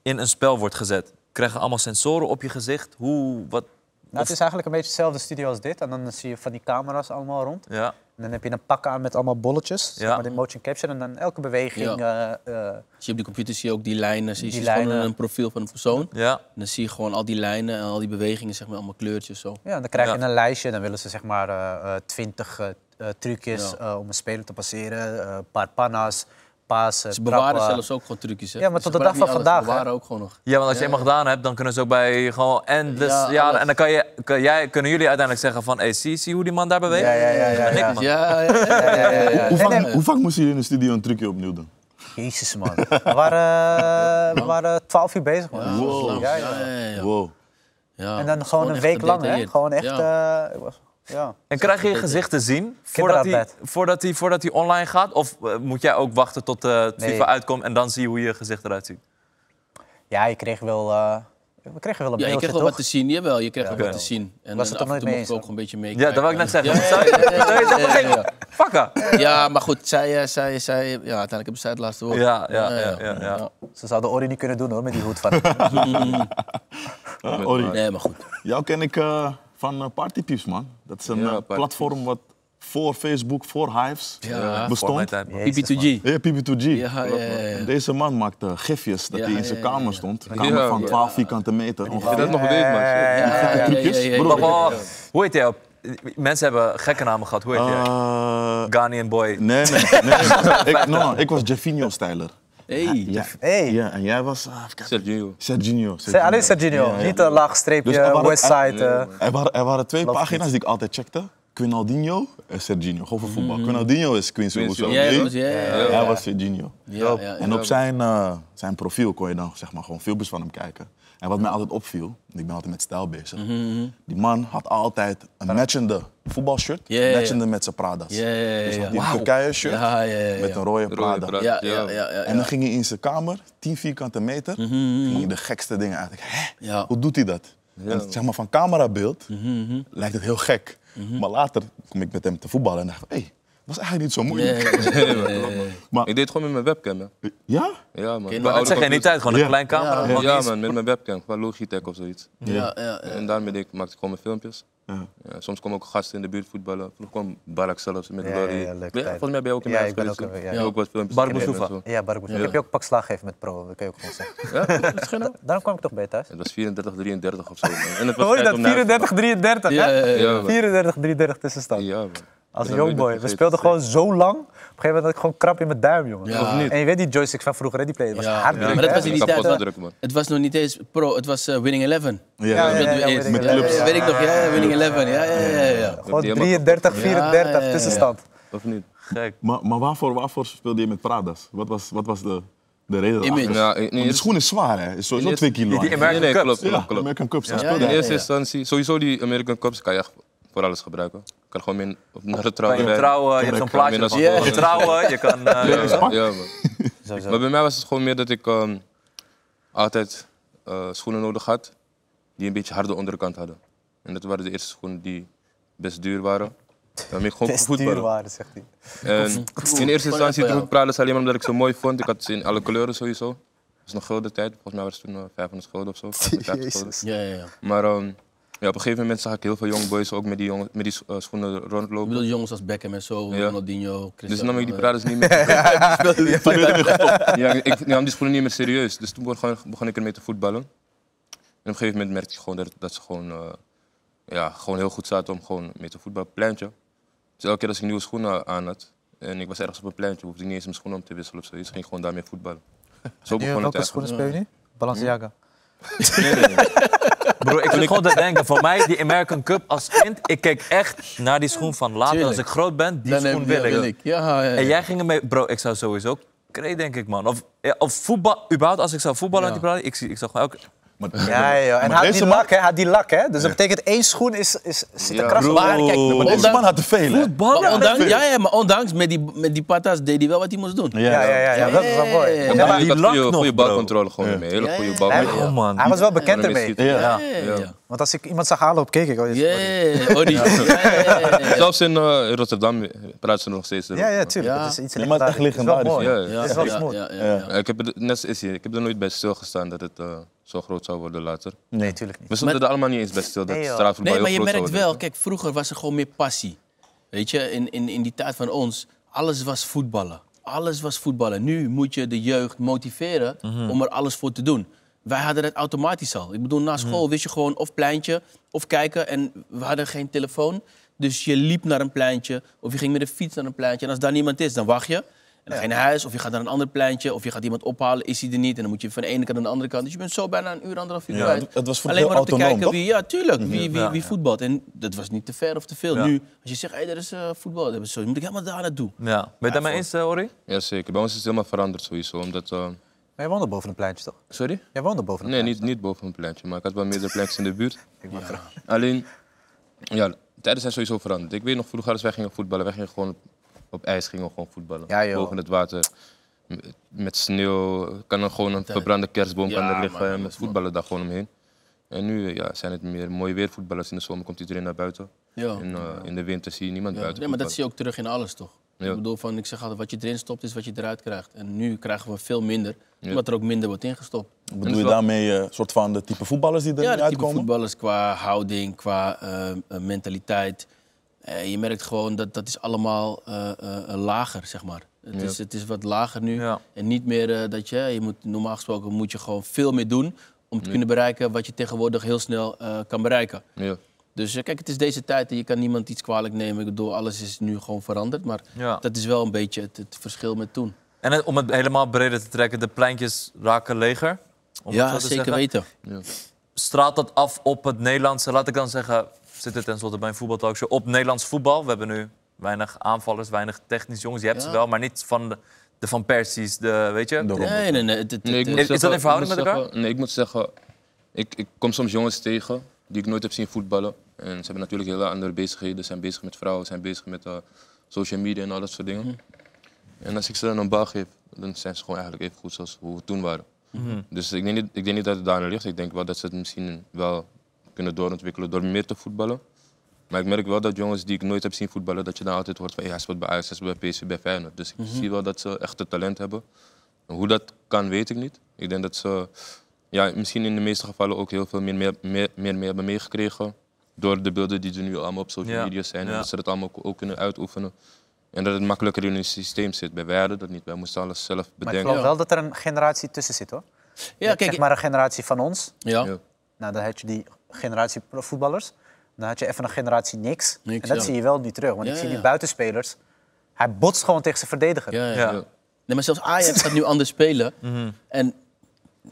in een spel wordt gezet? Krijg je allemaal sensoren op je gezicht? Hoe, wat? Nou, het is eigenlijk een beetje dezelfde studio als dit. En dan zie je van die camera's allemaal rond. Ja, En dan heb je een pak aan met allemaal bolletjes, zeg Ja. maar de motion capture. En dan elke beweging. eh, eh, Zie je op die computer zie je ook die lijnen. Zie je Die gewoon lijnen. een profiel van een persoon. ja. En dan zie je gewoon al die lijnen en al die bewegingen, zeg maar, allemaal kleurtjes zo. ja, dan krijg je Ja. een lijstje. Dan willen ze zeg maar eh, eh, 20 eh, eh, trucjes Ja. eh, om een speler te passeren. eh, Een paar panna's, pasen, Ze bewaren trappen. zelfs ook gewoon trucjes. Hè? Ja, maar Ze tot de dag van vandaag, Ze hè? bewaren ook gewoon nog. Ja, want als je Ja, eenmaal gedaan hebt, dan kunnen ze ook bij gewoon endless... Ja, en dan kan je, kan jij, kunnen jullie uiteindelijk zeggen van... Hey, zie, zie hoe die man daar beweegt? Ja, ja, ja, ja, ja. Ja. Hoe, vaak, hoe vaak moesten jullie in de studio een trucje opnieuw doen? Jezus man. We waren, eh, we waren 12 uur bezig man. Wow. Ja, Ja, ja. ja, ja. Wow. Ja, En dan is gewoon een week lang, hè? Gewoon echt. Ja. eh. En krijg je je gezicht te zien voordat hij, voordat, hij, voordat hij online gaat? Of eh, moet jij ook wachten tot eh, het Nee. FIFA uitkomt en dan zie je hoe je gezicht eruit ziet? ja, je kreeg wel. eh, we kregen wel een Ja, je kreeg wel toch? wat te zien, jawel, je kreeg Ja, wel wat te zien. En Was het en nooit mee eens ook een beetje mee. Ja, dat wil ik net zeggen. Je- ja, maar goed, zij, eh, zij, zij, ja, uiteindelijk hebben zij het laatste woord. Ja, ja, ja, ja, ja. Ze zouden Ori niet kunnen doen hoor, met die hoed van. Uh, Ori, Nee, maar goed. jou ken ik eh, van uh, Partypieps, man. Dat is een Ja, eh, platform wat voor Facebook, voor Hives Ja. eh, bestond. tijd, man. Jezus, PP2G. Ja, PP2G. Ja, ja, ja, ja. Deze man maakte gifjes dat Ja, hij in zijn kamer stond. Een kamer Ja, van ja. 12 vierkante meter. Ongeveer. dat nog weet, man? Ja, ja, ja, trucjes. Hoe heet hij? Mensen hebben gekke namen gehad. Hoe heet hij? Eh, Ghanaian boy. nee, nee, ik, no, ik was Jefinho-stijler. Hey. Ja. Hey. ja, en jij was... ah. Sergio. Serginho. Zeg, alleen Serginho, Ja, ja. niet een laag streepje Dus er waren- Westside. eh. Er waren, er waren twee Love pagina's it. die ik altijd checkte. Quinaldinho en Serginho. Gewoon voor voetbal. Quinaldinho is Quincy Oso. Ja, ja, ja, ja, ja. Hij was Serginho. Ja, ja, ja. En op zijn, eh, zijn profiel kon je dan zeg maar, gewoon filmpjes van hem kijken. En wat mij altijd opviel, ik ben altijd met stijl bezig. Mhm, Die man had altijd een matchende voetbalshirt, matchende met zijn Pradas. Ja, ja, ja, Dus ja. had die Wauw. Turkije shirt Ja, ja, ja, ja. met een rode Rode Prada. Prada. Ja, ja, ja, ja, ja. En dan ging hij in zijn kamer, 10 vierkante meter, Mhm, ging hij de gekste dingen uit. Ik, Hè? Ja. Hoe doet hij dat? En zeg maar van camerabeeld Mhm, lijkt het heel gek. Maar later kom ik met hem te voetballen en dacht ik, hé, hey, was eigenlijk niet zo moeilijk. Ja, ja, ja. Maar Ik deed het gewoon met mijn webcam, hè. ja? Ja, man. maar Dat zeg je in die tijd, gewoon een Ja. klein camera. Ja. man. Ja, man, met mijn webcam. Van Logitech of zoiets. Ja, ja, ja. En daarmee deed ik, maakte ik gewoon mijn filmpjes. Ja. Ja, soms komen ook gasten in de buurt voetballen. Vroeger kwam Barak zelfs met Ja, ja, volgens mij ben je ook in Ja, mijn ook, ja. Je ook wat filmpjes Boussoufa. zo. Ja, Barak Ik heb je ook pak slaag gegeven met pro, dat kan je ook gewoon zeggen. Ja, naam. Daarom kwam ik toch bij thuis. Het was 34, 33 of zo. man. En het was Hoor je dat? om naar- 34, 33, Ja, hè? ja, ja. Ja, man. 34, 33 tussenstand. Ja, man. Als een jongboy. We speelden gewoon zo lang. Op een gegeven moment had ik gewoon krap in mijn duim, jongen. Ja. Of niet? En je weet die joysticks van vroeger, hè, die play. Dat was Ja. hard Ja, maar dat was in die tijd, druk, man. Het was nog niet eens pro, het was eh, Winning Eleven. Ja, met clubs. Weet ik nog, ja, Winning Eleven. Ja, ja, ja. ja. Gewoon Die helemaal 33, kapot. 34 Ja, ja, ja. tussenstand. Of niet? Gek. Maar, maar waarvoor, waarvoor speelde je met Pradas? Wat was, wat was de, de reden Image. daarachter? Ja, in, eerste- schoen is zwaar, hè? Is sowieso in twee eerste- kilo. Die- die. American nee, nee, Cups. klopt, klopt, Ja, klopt. American Cups. Ja, In eerste instantie, sowieso die American Cups kan je echt voor alles gebruiken. Je kan gewoon mee op- naar de Kan trouwen je trouwen, je hebt zo'n plaatje van je trouwen, je kan... eh, Ja, ja, man. Sowieso. Maar bij mij was het gewoon meer dat ik ehm, altijd eh, schoenen nodig had die een beetje harde onderkant hadden. En dat waren de eerste schoenen die best duur waren. Ik gewoon kon duur voetballen. waren, zegt hij. En in eerste instantie droeg ik Prades alleen maar omdat ik ze mooi vond. Ik had ze in alle kleuren sowieso. Dat is nog gulden tijd. Volgens mij was het toen eh, 500 gulden of zo. 550 gulden. Jezus. Ja, ja, ja. Maar ehm, ja, op een gegeven moment zag ik heel veel young boys ook met die, jongen, met die eh, schoenen Ik rondlopen. bedoel jongens als Beckham en zo, Ja. Ronaldinho, Dus Cristiano. toen nam ik die eh, Prades niet meer. ja, ik, ik nam die schoenen niet meer serieus. Dus toen begon, begon ik ermee te voetballen. En op een gegeven moment merkte ik gewoon dat, dat ze gewoon, eh, ja, gewoon heel goed zaten om gewoon mee te voetballen. Pleintje. Dus elke keer als ik nieuwe schoenen aan had en ik was ergens op een pleintje, hoefde ik niet eens mijn schoenen om te wisselen of zo. Dus ging ik gewoon daarmee voetballen. Zo begon het welke eigenlijk. schoenen speel je nu? Balenciaga. Nee, nee, nee. Bro, ik zit gewoon te denken, voor mij die American Cup als kind, ik keek echt naar die schoen van later Tuurlijk. als ik groot ben, die dan schoen wil ja, ik. Ja, ja, ja. En jij ging ermee, bro, ik zou sowieso kreeg denk ik man. Of, of voetbal, überhaupt als ik zou voetballen Ja. ik, ik zag gewoon elke... Maar- Ja, ja, ja. En had deze die man- lak, hè? Had die lak, hè? Dus dat betekent één schoen is, is, zit Ja. een kras op. Maar kijk, Maar deze man had te veel, hè? Maar ondanks, ja, ja, maar ondanks met die, met die patas deed hij wel wat hij moest doen. Ja, ja, ja, ja, dat is wel mooi. Ja, Ja, Ja, maar die lak goede, balcontrole gewoon ermee. Hele Ja, goede ja, balcontrole. Man. Hij was wel bekend Ja, ermee. ja. Ja. Ja, ja, ja. Want als ik iemand zag aanlopen, keek ik al. Ja, ja, ja. Ja, ja, ja, ja. Zelfs in eh, Rotterdam praten ze nog steeds. Ja, ja, tuurlijk. Ja. Het is iets Ja, maar het is echt legendarisch. Het is wel legendarisch. mooi. Ja, Ja, Het is wel ja, smooth. ja, ja, ja. Ja, Ik heb er, net is hier, ik heb er nooit bij stilgestaan dat het eh, zo groot zou worden later. Nee, tuurlijk niet. We stonden er allemaal niet eens bij stil dat Nee, straatvoetbal Nee, maar je merkt wel, worden. kijk, vroeger was er gewoon meer passie. Weet je, in, in, in die tijd van ons, alles was voetballen. Alles was voetballen. Nu moet je de jeugd motiveren om er alles voor te doen. Wij hadden het automatisch al. Ik bedoel, na school wist je gewoon of pleintje of kijken. En we hadden geen telefoon. Dus je liep naar een pleintje of je ging met de fiets naar een pleintje. En als daar niemand is, dan wacht je. En dan ga je naar huis of je gaat naar een ander pleintje. Of je gaat iemand ophalen, is hij er niet. En dan moet je van de ene kant naar de andere kant. Dus je bent zo bijna een uur, anderhalf uur Ja, kwijt. het- was Alleen maar om te kijken wie, ja, tuurlijk. Wie, wie, Ja. wie voetbalt. En dat was niet te ver of te veel. Ja. Nu, als je zegt, hey, er is eh, voetbal, dat zo, moet ik helemaal daar naartoe. Ja. Ben je het daarmee eens, eh, Ori? Ja, zeker. Bij ons is het helemaal veranderd sowieso. Omdat, eh, Maar jij woonde boven een pleintje, toch? sorry? Jij woonde boven een Nee, pleintje. niet, niet boven een pleintje, maar ik had wel meerdere pleintjes in de buurt. Ik ben graag. Alleen, ja, tijden zijn sowieso veranderd. Ik weet nog vroeger als wij gingen voetballen, wij gingen gewoon op, ijs gingen we gewoon voetballen. Ja, joh. Boven het water. Met sneeuw, kan er gewoon een verbrande kerstboom Ja, kan er man, liggen en met voetballen daar gewoon omheen. En nu ja, zijn het meer mooie weervoetballers. In de zomer komt iedereen naar buiten. Ja. En, eh, in de winter zie je niemand Ja. buiten Nee, maar dat zie je ook terug in alles, toch? Ja. Ik bedoel, van, ik zeg altijd, wat je erin stopt, is wat je eruit krijgt. En nu krijgen we veel minder, Ja. omdat er ook minder wordt ingestopt. Bedoel je daarmee een soort van de type voetballers die er Ja, de type uitkomen? voetballers qua houding, qua eh, eh, mentaliteit. Eh, je merkt gewoon dat dat is allemaal eh, eh, lager, zeg maar. Het, is, het is wat lager nu. Ja. En niet meer dat je, je moet, normaal gesproken moet je gewoon veel meer doen om te kunnen bereiken wat je tegenwoordig heel snel kan bereiken. Ja. Dus kijk, het is deze tijd en je kan niemand iets kwalijk nemen. Ik bedoel, alles is nu gewoon veranderd. Maar dat is wel een beetje het, het verschil met toen. En het- om het helemaal breder te trekken, de pleintjes raken leger. Om ja, zeker zeggen. weten. Ja. Straalt dat af op het Nederlandse, laat ik dan zeggen, zit het tenslotte bij een voetbaltalkshow, op Nederlands voetbal. We hebben nu weinig aanvallers, weinig technisch jongens. Je hebt Ja. ze wel, maar niet van de, de Van Persies, de, weet je? De. Nee, nee, nee. Is- dat in verhouding met elkaar? zeggen- Nee, ik moet zeggen, ik, ik kom soms jongens tegen die ik nooit heb zien voetballen. En ze hebben natuurlijk hele andere bezigheden. Ze zijn bezig met vrouwen, zijn bezig met eh, social media en al dat soort dingen. En als ik ze dan een bal geef, dan zijn ze gewoon eigenlijk even goed zoals hoe we toen waren. Dus ik denk, niet, ik denk niet dat het daarin ligt. Ik denk wel dat ze het misschien wel kunnen doorontwikkelen door meer te voetballen. Maar ik merk wel dat jongens die ik nooit heb zien voetballen, dat je dan altijd hoort van hey, hij speelt bij Ajax, hij speelt bij PSV, bij Feyenoord. Dus ik zie wel dat ze echt het talent hebben. Hoe dat kan, weet ik niet. Ik denk dat ze ja, misschien in de meeste gevallen ook heel veel meer, meer, meer, meer mee hebben meegekregen. Door de beelden die er nu allemaal op social Ja, media zijn. En ja. dat ze dat allemaal ook, ook kunnen uitoefenen. En dat het makkelijker in hun systeem zit. Bij wij hadden dat niet. Wij moesten alles zelf Maar ik bedenken. geloof wel dat er een generatie tussen zit, hoor. ja, kijk, zeg maar een generatie van ons. ja. Ja. Nou, dan heb je die generatie voetballers. Dan had je even een generatie niks. Niks, en dat ja. zie je wel nu terug. Want Ja, ik zie ja, die buitenspelers. Hij botst gewoon tegen zijn verdediger. Ja, ja. Ja. Ja. Nee, maar zelfs Ajax gaat nu anders spelen. Mhm. En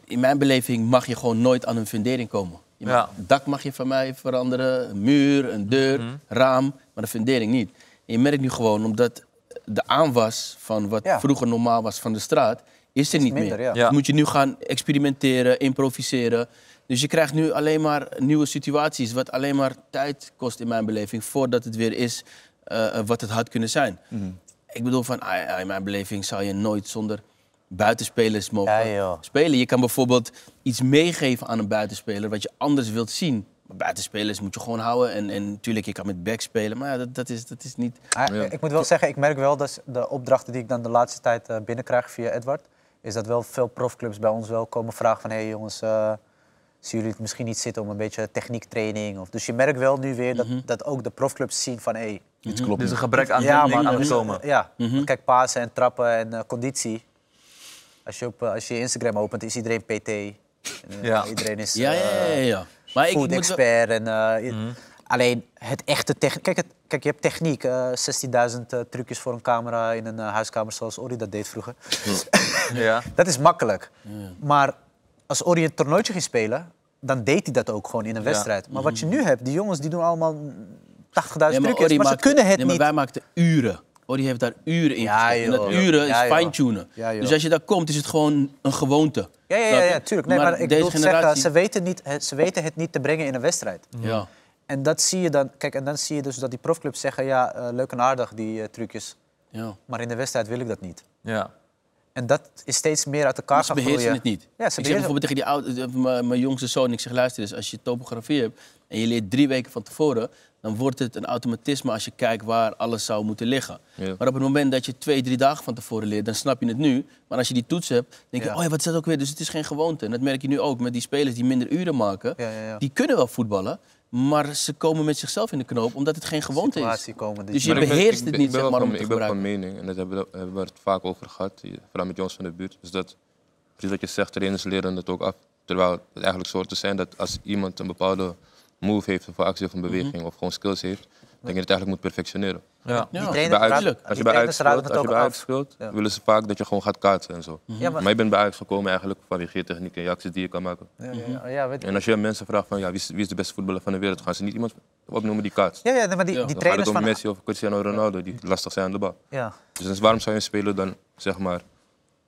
in mijn beleving mag je gewoon nooit aan een fundering komen. Je mag- Ja. Het dak mag je van mij veranderen, een muur, een deur, Mhm. raam, maar de fundering niet. En je merkt nu gewoon, omdat de aanwas van wat Ja. vroeger normaal was van de straat, is er niet minder, meer. ja. Ja. Dus moet je nu gaan experimenteren, improviseren. Dus je krijgt nu alleen maar nieuwe situaties, wat alleen maar tijd kost in mijn beleving, voordat het weer is eh, wat het had kunnen zijn. Mhm. Ik bedoel, van, ah, ja, in mijn beleving zou je nooit zonder buitenspelers mogen Ja, joh. spelen. Je kan bijvoorbeeld iets meegeven aan een buitenspeler wat je anders wilt zien. Maar buitenspelers moet je gewoon houden. En, en natuurlijk, je kan met back spelen, maar ja, dat, dat, is, dat is niet... Ah, Ik moet wel zeggen, ik merk wel dat de opdrachten die ik dan de laatste tijd eh, binnenkrijg via Edward, is dat wel veel profclubs bij ons wel komen vragen van hé hey jongens, eh, zien jullie het misschien niet zitten om een beetje techniektraining? Of, dus je merkt wel nu weer dat, dat ook de profclubs zien van hé, hey, Iets klopt Er is een gebrek aan ja, techniek man, aangekomen. Ja, want kijk, pasen en trappen en eh, conditie. Als je, op, eh, als je Instagram opent, is iedereen PT. En, eh, Ja. Iedereen is Ja, ja, ja. ja, ja. Maar ik food expert. En, eh, Alleen het echte techniek. Kijk, het, kijk, je hebt techniek. eh 16.000 eh, trucjes voor een camera in een huiskamer zoals Ori dat deed vroeger. Ja. Dat is makkelijk. Maar als Ori een toernooitje ging spelen, dan deed hij dat ook gewoon in een wedstrijd. Maar wat je nu hebt, die jongens die doen allemaal 80.000 Nee, maar trucjes, maar ze kunnen het nee, maar niet. wij maakten uren. Ori heeft daar uren in Ja. En dat uren Ja, is fine-tunen. Ja, dus als je daar komt, is het gewoon een gewoonte. Ja, ja, ja, ja, tuurlijk. Nee, maar, ik deze wil zeggen, generatie... ze weten, niet, het- ze weten het niet te brengen in een wedstrijd. Ja. En dat zie je dan, kijk, en dan zie je dus dat die profclubs zeggen, ja, eh, leuk en aardig die eh, trucjes, Ja. maar in de wedstrijd wil ik dat niet. Ja. En dat is steeds meer uit elkaar Maar ze gaan beheersen groeien. het niet. Ja, ze ik zeg bijvoorbeeld tegen die oude, eh, mijn- mijn jongste zoon, ik zeg luister eens, als je topografie hebt en je leert drie weken van tevoren, dan wordt het een automatisme als je kijkt waar alles zou moeten liggen. Ja. Maar op het moment dat je twee, drie dagen van tevoren leert, dan snap je het nu. Maar als je die toets hebt, denk je, Ja. oh ja, wat is dat ook weer? Dus het is geen gewoonte. En dat merk je nu ook met die spelers die minder uren maken. Ja, ja, ja. Die kunnen wel voetballen, maar ze komen met zichzelf in de knoop omdat het geen gewoonte is. Dus je Maar ik ben- beheerst het niet, zeg maar, om te Ik ben van gebruiken. mening, en dat hebben we, hebben we het vaak over gehad, vooral met jongens van de buurt, is dat, precies wat je zegt, trainers leren het ook af. Terwijl het eigenlijk soort te zijn dat als iemand een bepaalde move heeft, of actie of een beweging, of gewoon skills heeft, dat je het eigenlijk moet perfectioneren. Ja. Ja, Die Als je trainers bij Ajax- raden- als je die bij Ajax speelt, het als je ook bij Ajax af. speelt, Ja. willen ze vaak dat je gewoon gaat kaatsen en zo. Ja, maar, Maar je bent bij Ajax gekomen eigenlijk vanwege je techniek en je acties die je kan maken. ja, ja, ja, ja, weet je. En als je mensen vraagt van ja, wie, is, wie is de beste voetballer van de wereld, gaan ze niet iemand opnoemen die kaatst. ja, ja, maar die, Ja. die trainers om van... Messi of Cristiano Ronaldo die lastig zijn aan de bal. Ja, Dus, dus waarom zou je een speler dan zeg maar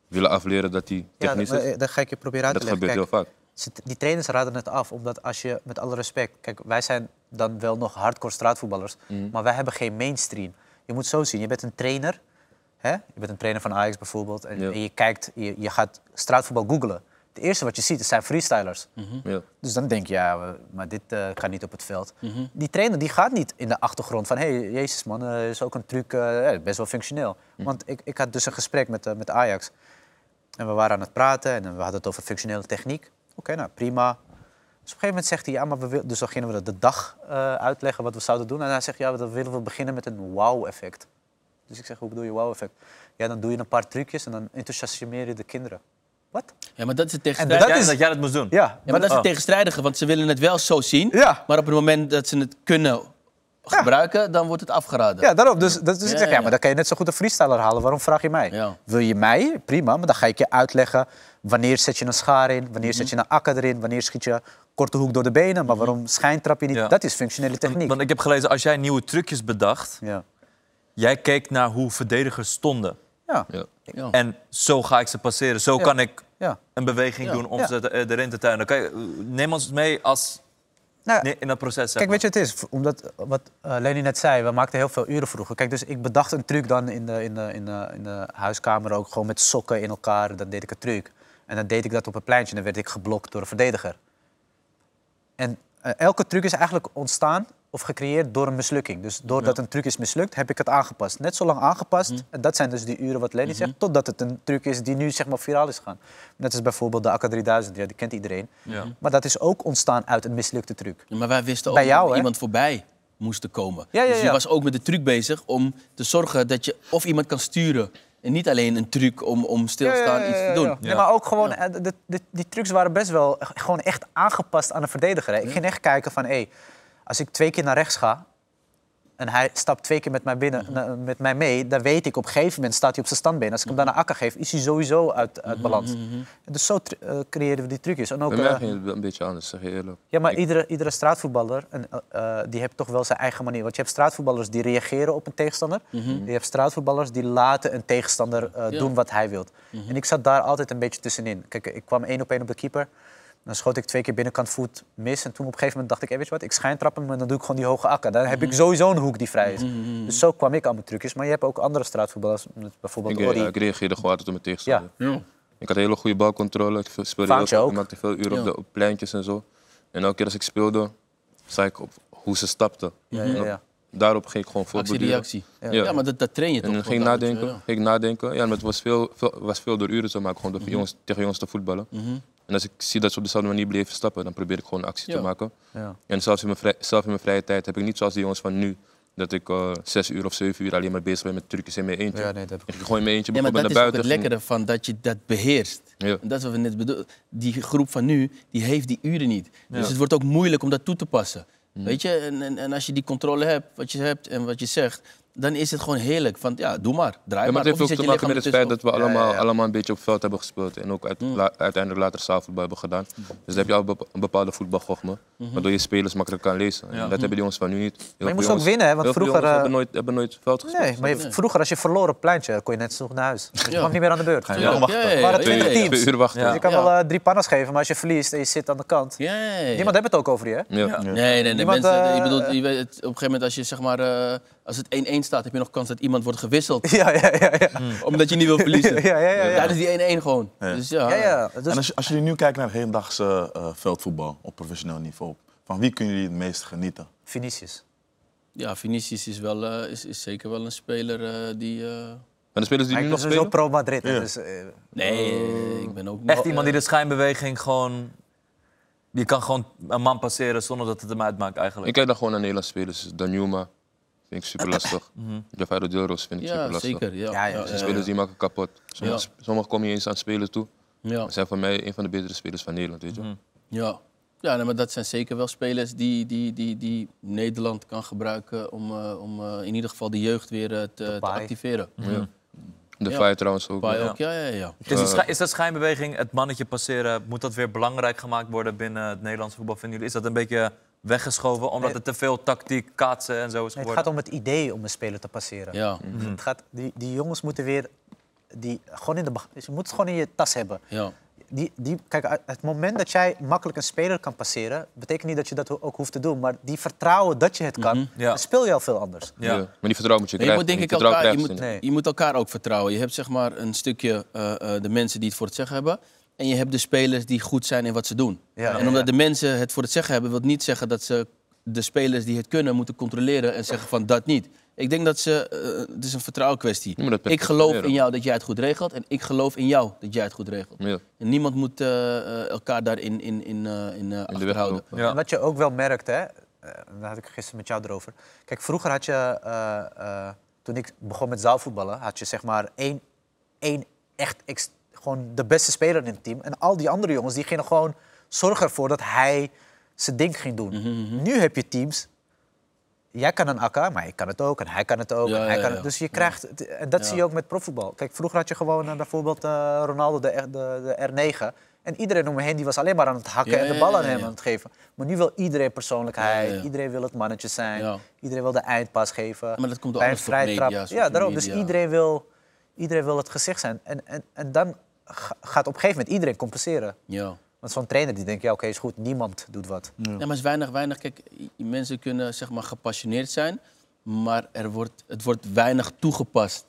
willen afleren dat hij ja technisch maar, is? eh, dat ga ik je proberen uit Dat te leggen. gebeurt Kijk, heel vaak. die trainers raden het af, omdat als je, met alle respect... Kijk, wij zijn dan wel nog hardcore straatvoetballers, Mhm. maar wij hebben geen mainstream. Je moet zo zien, je bent een trainer, hè? je bent een trainer van Ajax bijvoorbeeld, en, Ja. en je kijkt, je, je gaat straatvoetbal googlen. Het eerste wat je ziet, zijn freestylers. Ja. Dus dan denk je, ja, maar dit eh gaat niet op het veld. Mhm. Die trainer die gaat niet in de achtergrond van... hé, hey, jezus man, eh, is ook een truc, eh, best wel functioneel. Mhm. Want ik, ik had dus een gesprek met, met Ajax. En we waren aan het praten en we hadden het over functionele techniek. Oké, nou prima. Dus op een gegeven moment zegt hij, ja, maar we wil... Dus dan gingen we de dag eh, uitleggen wat we zouden doen. En hij zegt, ja, dan willen we beginnen met een wow-effect. Dus ik zeg, hoe bedoel je wow-effect? Ja, dan doe je een paar trucjes en dan enthousiasmeer je de kinderen. Wat? Ja, maar dat is het En tegenstrijdige. dat is- dat jij dat moest doen. Ja, Ja, maar dat is Oh. het tegenstrijdige, want ze willen het wel zo zien. Ja. Maar op het moment dat ze het kunnen gebruiken, dan wordt het afgeraden. Ja, daarom. Dus, ik zeg, ja, maar dan kan je net zo goed een freestyler halen. Waarom vraag je mij? Wil je mij? Prima, maar dan ga ik je uitleggen wanneer zet je een schaar in, wanneer Mhm. zet je een akker erin, wanneer schiet je korte hoek door de benen, maar waarom schijntrap je niet? Ja. Dat is functionele techniek. Want ik heb gelezen, als jij nieuwe trucjes bedacht, Ja. jij keek naar hoe verdedigers stonden. Ja. Ja. En zo ga ik ze passeren. Zo kan ik Ja. een beweging doen om ze eh, erin te tuinen. Je, neem ons mee als, Nou, nee, in dat proces. Kijk, weet je wat het is? Omdat, eh, wat Lenny net zei, we maakten heel veel uren vroeger. Kijk, dus ik bedacht een truc dan in de, in, de, in, de, in de huiskamer ook, gewoon met sokken in elkaar. Dan deed ik een truc. En dan deed ik dat op een pleintje en dan werd ik geblokt door een verdediger. En eh, elke truc is eigenlijk ontstaan of gecreëerd door een mislukking. Dus doordat een truc is mislukt, heb ik het aangepast. Net zo lang aangepast, en dat zijn dus die uren wat Lenny zegt, totdat het een truc is die nu zeg maar viraal is gegaan. Net als bijvoorbeeld de AK3000, ja, die kent iedereen. Ja. Maar dat is ook ontstaan uit een mislukte truc. Ja, Maar wij wisten ook Bij jou, dat iemand voorbij moest komen. Ja, ja, Dus je ja. was ook met de truc bezig om te zorgen dat je of iemand kan sturen. En niet alleen een truc om, om stilstaan iets te doen. Nee, maar ook gewoon, eh, de, de- die trucs waren best wel gewoon echt aangepast aan de verdediger. Hè. Ik ging echt kijken van, hé, Als ik twee keer naar rechts ga en hij stapt twee keer met mij, binnen, na- met mij mee, dan weet ik op een gegeven moment staat hij op zijn standbeen. Als ik hem dan naar Akka geef, is hij sowieso uit, uit balans. Dus zo eh, creëren we die trucjes. En ook, Bij mij eh, ging het een beetje anders, zeg je eerlijk. ja, maar iedere, iedere straatvoetballer en, eh, die heeft toch wel zijn eigen manier. Want je hebt straatvoetballers die reageren op een tegenstander. Je hebt straatvoetballers die laten een tegenstander Ja. doen wat hij wil. En ik zat daar altijd een beetje tussenin. Kijk, ik kwam één op één op de keeper. Dan schoot ik twee keer binnenkant voet mis. En toen op een gegeven moment dacht ik, hey, weet je wat, ik schijntrap hem en dan doe ik gewoon die hoge akker. Dan heb ik sowieso een hoek die vrij is. Dus zo kwam ik aan mijn trucjes. Maar je hebt ook andere straatvoetballers, bijvoorbeeld Ik, Ori. ja, ik reageerde gewoon altijd op mijn tegenstander. Ja. Ik had een hele goede balcontrole. Ik speelde heel veel, ook. ik maakte veel uren Ja. op de op pleintjes en zo. En elke keer als ik speelde, zag ik op hoe ze stapten. Ja, ja, ja. Daarop ging ik gewoon voortborduren. Actie-reactie. Ja. Ja. maar dat, dat train je toch? En dan ging ik nadenken, ging ik nadenken. Ja, maar het was veel, veel, was veel door uren zo, maar gewoon door Mhm. jongens, tegen jongens te voetballen. En als ik zie dat ze op dezelfde manier bleven stappen, dan probeer ik gewoon een actie Ja. te maken. Ja. En zelfs in, mijn vrij, zelf in mijn vrije tijd heb ik niet zoals die jongens van nu, dat ik eh, zes uur of zeven uur alleen maar bezig ben met trucjes in mijn eentje. Ja, nee, dat heb ik Ik in mijn eentje Ja, maar dat bijvoorbeeld is naar het buiten. lekkere van dat je dat beheerst. Ja. En dat is wat we net bedoelden. Die groep van nu, die heeft die uren niet. Dus het wordt ook moeilijk om dat toe te passen. Weet je, en, en, en als je die controle hebt, wat je hebt en wat je zegt, dan is het gewoon heerlijk. Van ja, doe maar, draai Ja, maar maar. het heeft je ook te je maken met het feit dat we allemaal, Ja, ja, ja. allemaal een beetje op veld hebben gespeeld. En ook uit- la- uiteindelijk later zaalvoetbal hebben gedaan. Dus dan heb je al een bepaalde voetbalgochme. Waardoor je spelers makkelijk kan lezen. En dat hebben die jongens van nu niet. Heel veel moest ook winnen, hè, want vroeger, eh, hebben nooit, hebben nooit veld gespeeld. Nee, maar je- vroeger als je verloren pleintje, kon je net zo naar huis. Je Ja. kwam niet meer aan de beurt. Ga je Ja, wel wachten. ja, ja, Waren ja, twintig teams. Twee uur wachten. Dus je kan wel eh, drie pannas geven, maar als je verliest en je zit aan de kant... Niemand heeft het ook over je, hè? Nee, nee, nee. Eh, je je op een gegeven moment als je zeg maar, eh, als het 1-1 staat, heb je nog kans dat iemand wordt gewisseld. Ja, ja, ja. ja. omdat je niet wil verliezen. Ja, ja, ja, ja. Tijdens die 1-1 gewoon. Dus ja. ja, ja. Dus, En als je, als je nu kijkt naar het hedendaagse eh, veldvoetbal op professioneel niveau, van wie kunnen jullie het meest genieten? Vinicius. Ja, Vinicius is, wel, eh, is, is zeker wel een speler eh, die... eh, En de spelers die nu is nog sowieso spelen? pro-Madrid. hè, Ja. Dus, Nee, ik ben ook Echt nog, iemand die de schijnbeweging gewoon... Je kan gewoon een man passeren zonder dat het hem uitmaakt eigenlijk. Ik kijk dan gewoon naar Nederlandse spelers. Danjuma vind ik super lastig. Javier Deelroos vind ik super Ja, lastig. zeker. Ja, Ja, ja, ja, de De spelers die maken kapot. Sommige, Ja. sommige kom je eens aan spelen toe. ja. Dat zijn voor mij een van de betere spelers van Nederland. Weet je? Ja, ja nee, maar dat zijn zeker wel spelers die, die, die, die Nederland kan gebruiken om, eh, om eh, in ieder geval de jeugd weer eh, te, activeren. Ja. De Ja. Fire trouwens ook. Ja. ook, ja, ja, ja. Is, die is dat schijnbeweging, het mannetje passeren, moet dat weer belangrijk gemaakt worden binnen het Nederlandse voetbal? Vinden jullie? Is dat een beetje weggeschoven omdat Nee. het te veel tactiek, kaatsen en zo is nee, het geworden? gaat om het idee om een speler te passeren. Ja, Het gaat, die, die jongens moeten weer... Die, gewoon in de, je moet het gewoon in je tas hebben. ja. Die, die, kijk, het moment dat jij makkelijk een speler kan passeren... betekent niet dat je dat ook hoeft te doen. Maar die vertrouwen dat je het kan, Ja. dan speel je al veel anders. Ja. Ja. Maar die vertrouwen moet je Maar je krijgen. moet denk ik elkaar, je krijgen moet, ze niet. Nee. je moet elkaar ook vertrouwen. Je hebt zeg maar een stukje eh, eh, de mensen die het voor het zeggen hebben. En je hebt de spelers die goed zijn in wat ze doen. Ja, en omdat ja. de mensen het voor het zeggen hebben, wil niet zeggen dat ze de spelers die het kunnen moeten controleren en zeggen van dat niet. Ik denk dat ze, eh, het is een vertrouwenkwestie. Ik geloof in jou dat jij het goed regelt en ik geloof in jou dat jij het goed regelt. Ja. En niemand moet eh, eh, elkaar daarin in, in, eh, in, eh, weg achterhouden. Ja. En wat je ook wel merkt, hè, daar had ik gisteren met jou erover. Kijk, vroeger had je, eh, eh, toen ik begon met zaalvoetballen, had je zeg maar één, één echt ex- gewoon de beste speler in het team. En al die andere jongens die gingen gewoon zorgen ervoor dat hij zijn ding ging doen. Mhm, Nu heb je teams. Jij kan een akka, maar ik kan het ook en hij kan het ook. Ja, en hij ja, kan het, dus je krijgt, en dat zie je ook met profvoetbal. Kijk, vroeger had je gewoon eh, bijvoorbeeld eh, Ronaldo, de, de, de R9. En iedereen om me heen die was alleen maar aan het hakken Ja, en de bal ja, aan hem aan het geven. Maar nu wil iedereen persoonlijkheid, iedereen wil het mannetje zijn, iedereen wil de eindpas geven. Maar dat komt door Bij een vrije trap. Ja, daarom. Dus iedereen wil, iedereen wil het gezicht zijn. En, en, en dan gaat op een gegeven moment iedereen compenseren. Ja. Want zo'n trainer die denkt, ja oké, is goed, niemand doet wat. Ja, maar het is weinig, weinig. Kijk, mensen kunnen zeg maar gepassioneerd zijn, maar er wordt, het wordt weinig toegepast.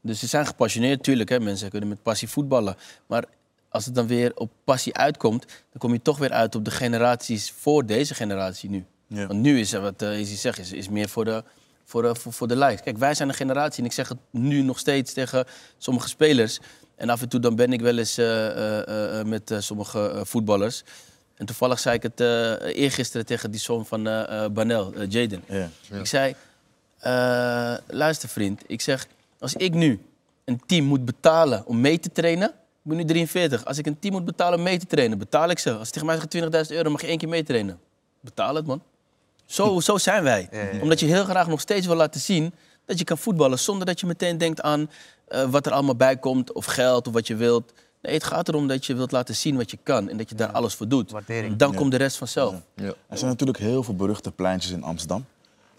Dus ze zijn gepassioneerd, natuurlijk. Hè. Mensen kunnen met passie voetballen. Maar als het dan weer op passie uitkomt, dan kom je toch weer uit op de generaties voor deze generatie nu. Ja. Want nu is er wat uh, Izzy zegt, is, is meer voor de, voor, de, voor, voor de likes. Kijk, wij zijn een generatie, en ik zeg het nu nog steeds tegen sommige spelers. En af en toe dan ben ik wel eens eh, eh, eh, met sommige voetballers. En toevallig zei ik het eergisteren tegen die zoon van Banel, Jaden. Ja. Ik zei, luister vriend, ik zeg, als ik nu een team moet betalen om mee te trainen, ik ben nu 43, als ik een team moet betalen om mee te trainen, betaal ik ze. Als tegen mij zeggen 20.000 euro, mag je één keer meetrainen. Betaal het man. Zo, zo zijn wij. Omdat je heel graag nog steeds wil laten zien dat je kan voetballen zonder dat je meteen denkt aan eh, wat er allemaal bij komt, of geld, of wat je wilt. Nee, het gaat erom dat je wilt laten zien wat je kan en dat je daar alles voor doet. Waardering. Dan komt de rest vanzelf. Ja. Er zijn natuurlijk heel veel beruchte pleintjes in Amsterdam.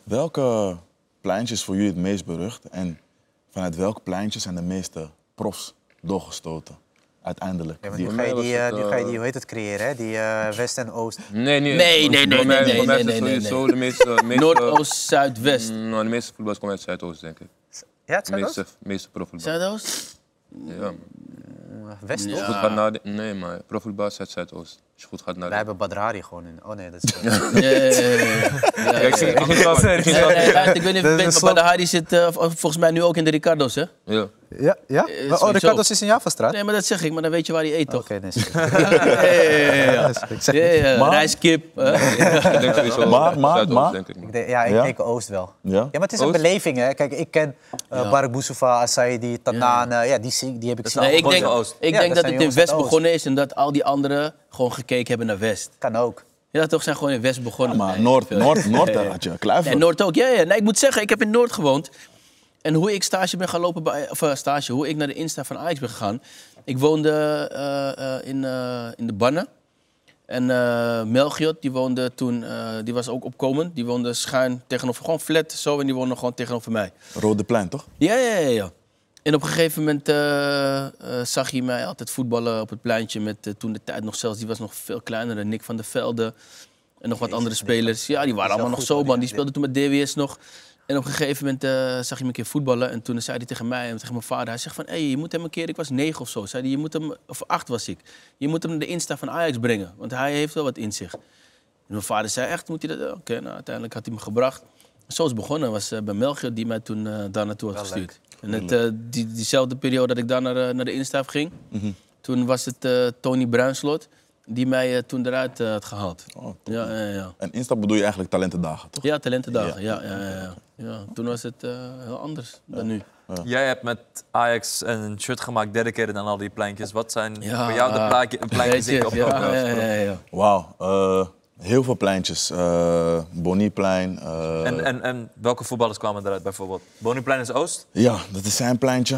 Welke pleintjes voor jullie het meest berucht? En vanuit welke pleintjes zijn de meeste profs doorgestoten? Uiteindelijk. Ja, Die- nu ga je mij die, eh, het, nu ga je die, eh, hoe heet het, creëren, hè? Die eh, West en Oost. Nee. Nee, nee, nee, Voor mij- nee, nee, is het nee, nee, nee. de meeste... meeste Noordoost, Zuidwest. Mm, Nou, de meeste voetballers komen uit Zuidoost, denk ik. Ja, meeste, meeste profvoetbal. Zuidoost? Ja. West, Ja. Goed gaat naar de- nee, maar profvoetbal is uit Zuidoost. Als je goed gaat naar Wij hebben Badrari gewoon in. Oh nee, dat is... Ja, ja, ja. Kijk, ik ik weet niet of Badahari zit eh, volgens mij nu ook in de Ricardo's, hè? Ja. Ja? ja? Eh, oh. Ricardo's is in Javastraat? Nee, maar dat zeg ik, maar dan weet je waar hij eet, toch? Oké, nee. Ja, ja, Rijskip. Maar- maar- maar- ja, ik denk Oost wel. Ja? Ja, maar het is een beleving, hè. Kijk, ik ken uh. Barak Boussoufa, Asaidi, Tanaan. Ja, die, heb ik. Nee, ik denk, van Oost. ik Ja, denk dat het in West begonnen is en dat al die anderen gewoon gekeken hebben naar West. Kan ook. Ja, toch zijn gewoon in West begonnen. Maar Nee, Noord. Noord, Noord, daar had je Kluivert. Nee, Noord ook. Ja, ja. Nee, ik moet zeggen, ik heb in Noord gewoond. En hoe ik stage ben gaan lopen bij, of eh, stage, hoe ik naar de Insta van Ajax ben gegaan. Ik woonde eh, eh, in, eh, in de Bannen. En eh Melchiot, die woonde toen, eh, die was ook opkomend. Die woonde schuin tegenover, gewoon flat zo. En die woonde gewoon tegenover mij. Rode Plein, toch? Ja, ja, ja. ja. En op een gegeven moment eh, eh, zag hij mij altijd voetballen op het pleintje met eh, toen de tijd nog zelfs, die was nog veel kleiner, Nick van der Velde en nog wat andere spelers. Ja, die waren allemaal nog zo, man. die- speelden toen met DWS nog. En op een gegeven moment zag hij me een keer voetballen en toen zei hij tegen mij en tegen mijn vader, hij zegt van, hé, hey, je moet hem een keer, ik was negen of zo, zei hij, je moet hem, of acht was ik, je moet hem naar de Insta van Ajax brengen, want hij heeft wel wat in zich. En mijn vader zei, echt, moet hij dat? Oké, nou, uiteindelijk had hij me gebracht. Zo is het begonnen. was bij Melchior die mij toen eh, daar naartoe had Wel gestuurd. En het, eh, die, diezelfde periode dat ik daar naar, eh, naar de Instaf ging, toen was het eh, Tony Bruinslot die mij toen eruit eh, had gehaald. Oh, ja, ja, ja. En Insta bedoel je eigenlijk talentendagen, toch? ja, talentendagen. Ja. Ja, ja, ja, ja. Toen was het eh, heel anders dan nu. Jij hebt met Ajax een shirt gemaakt, dedicated aan al die pleintjes. Wat zijn Ja, voor jou de ah, pleintjes die ik op ja, ja, ja, ja. Wauw, eh, heel veel pleintjes. Eh Bonnieplein. eh, En, en, en welke voetballers kwamen eruit bijvoorbeeld? Bonnieplein is Oost? Ja, dat is zijn pleintje.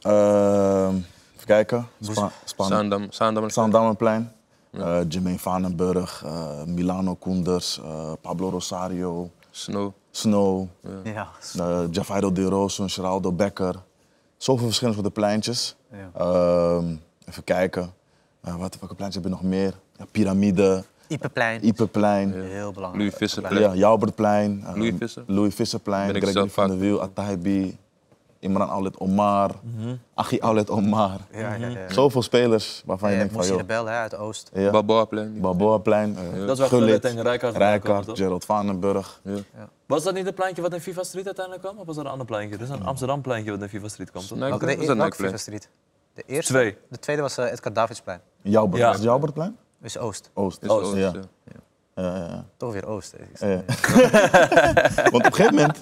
Eh, even kijken. Spa, Span- Zaandam, Zaandam. Zaandammerplein. Eh Jermaine Vanenburg, eh, Milano Koenders, eh, Pablo Rosario, Snow. Snow, Ja. uh, Javairo de Rosso, Geraldo Becker. Zoveel verschillende pleintjes. Ja. Ehm, even kijken. Wat, welke pleintjes heb je nog meer? Ja, Pyramide, Ipeplein. Ipeplein. Heel belangrijk. Louis Visserplein. Ja, Joubertplein. eh, Louis Visser. Louis Visserplein, Ben ik Gregory van der Wiel, Atahibi, Imran Aulet Omar, Achi Aulet Omar. Ja, ja, ja. Zoveel spelers waarvan je Eh, denkt van, joh, Rebel hè, uit Oost. ja, Balboaplein. Balboaplein, eh, Dat is wel Gullit, en Rijkaard. Rijkaard, Gerald Vanenburg. Ja. Was dat niet het pleintje wat in FIFA Street uiteindelijk kwam? Of was dat een ander pleintje? Dat is een Amsterdam pleintje wat in FIFA Street kwam? Nee, Welke, dat de, is een. FIFA Street? De eerste? Twee. De tweede was eh, Edgar Davidsplein. Ja. was het Joubertplein? Dus Oost. Oost. Is Oost, Oost, ja. ja. Ja, ja, ja. Toch weer Oost. Want op een gegeven moment,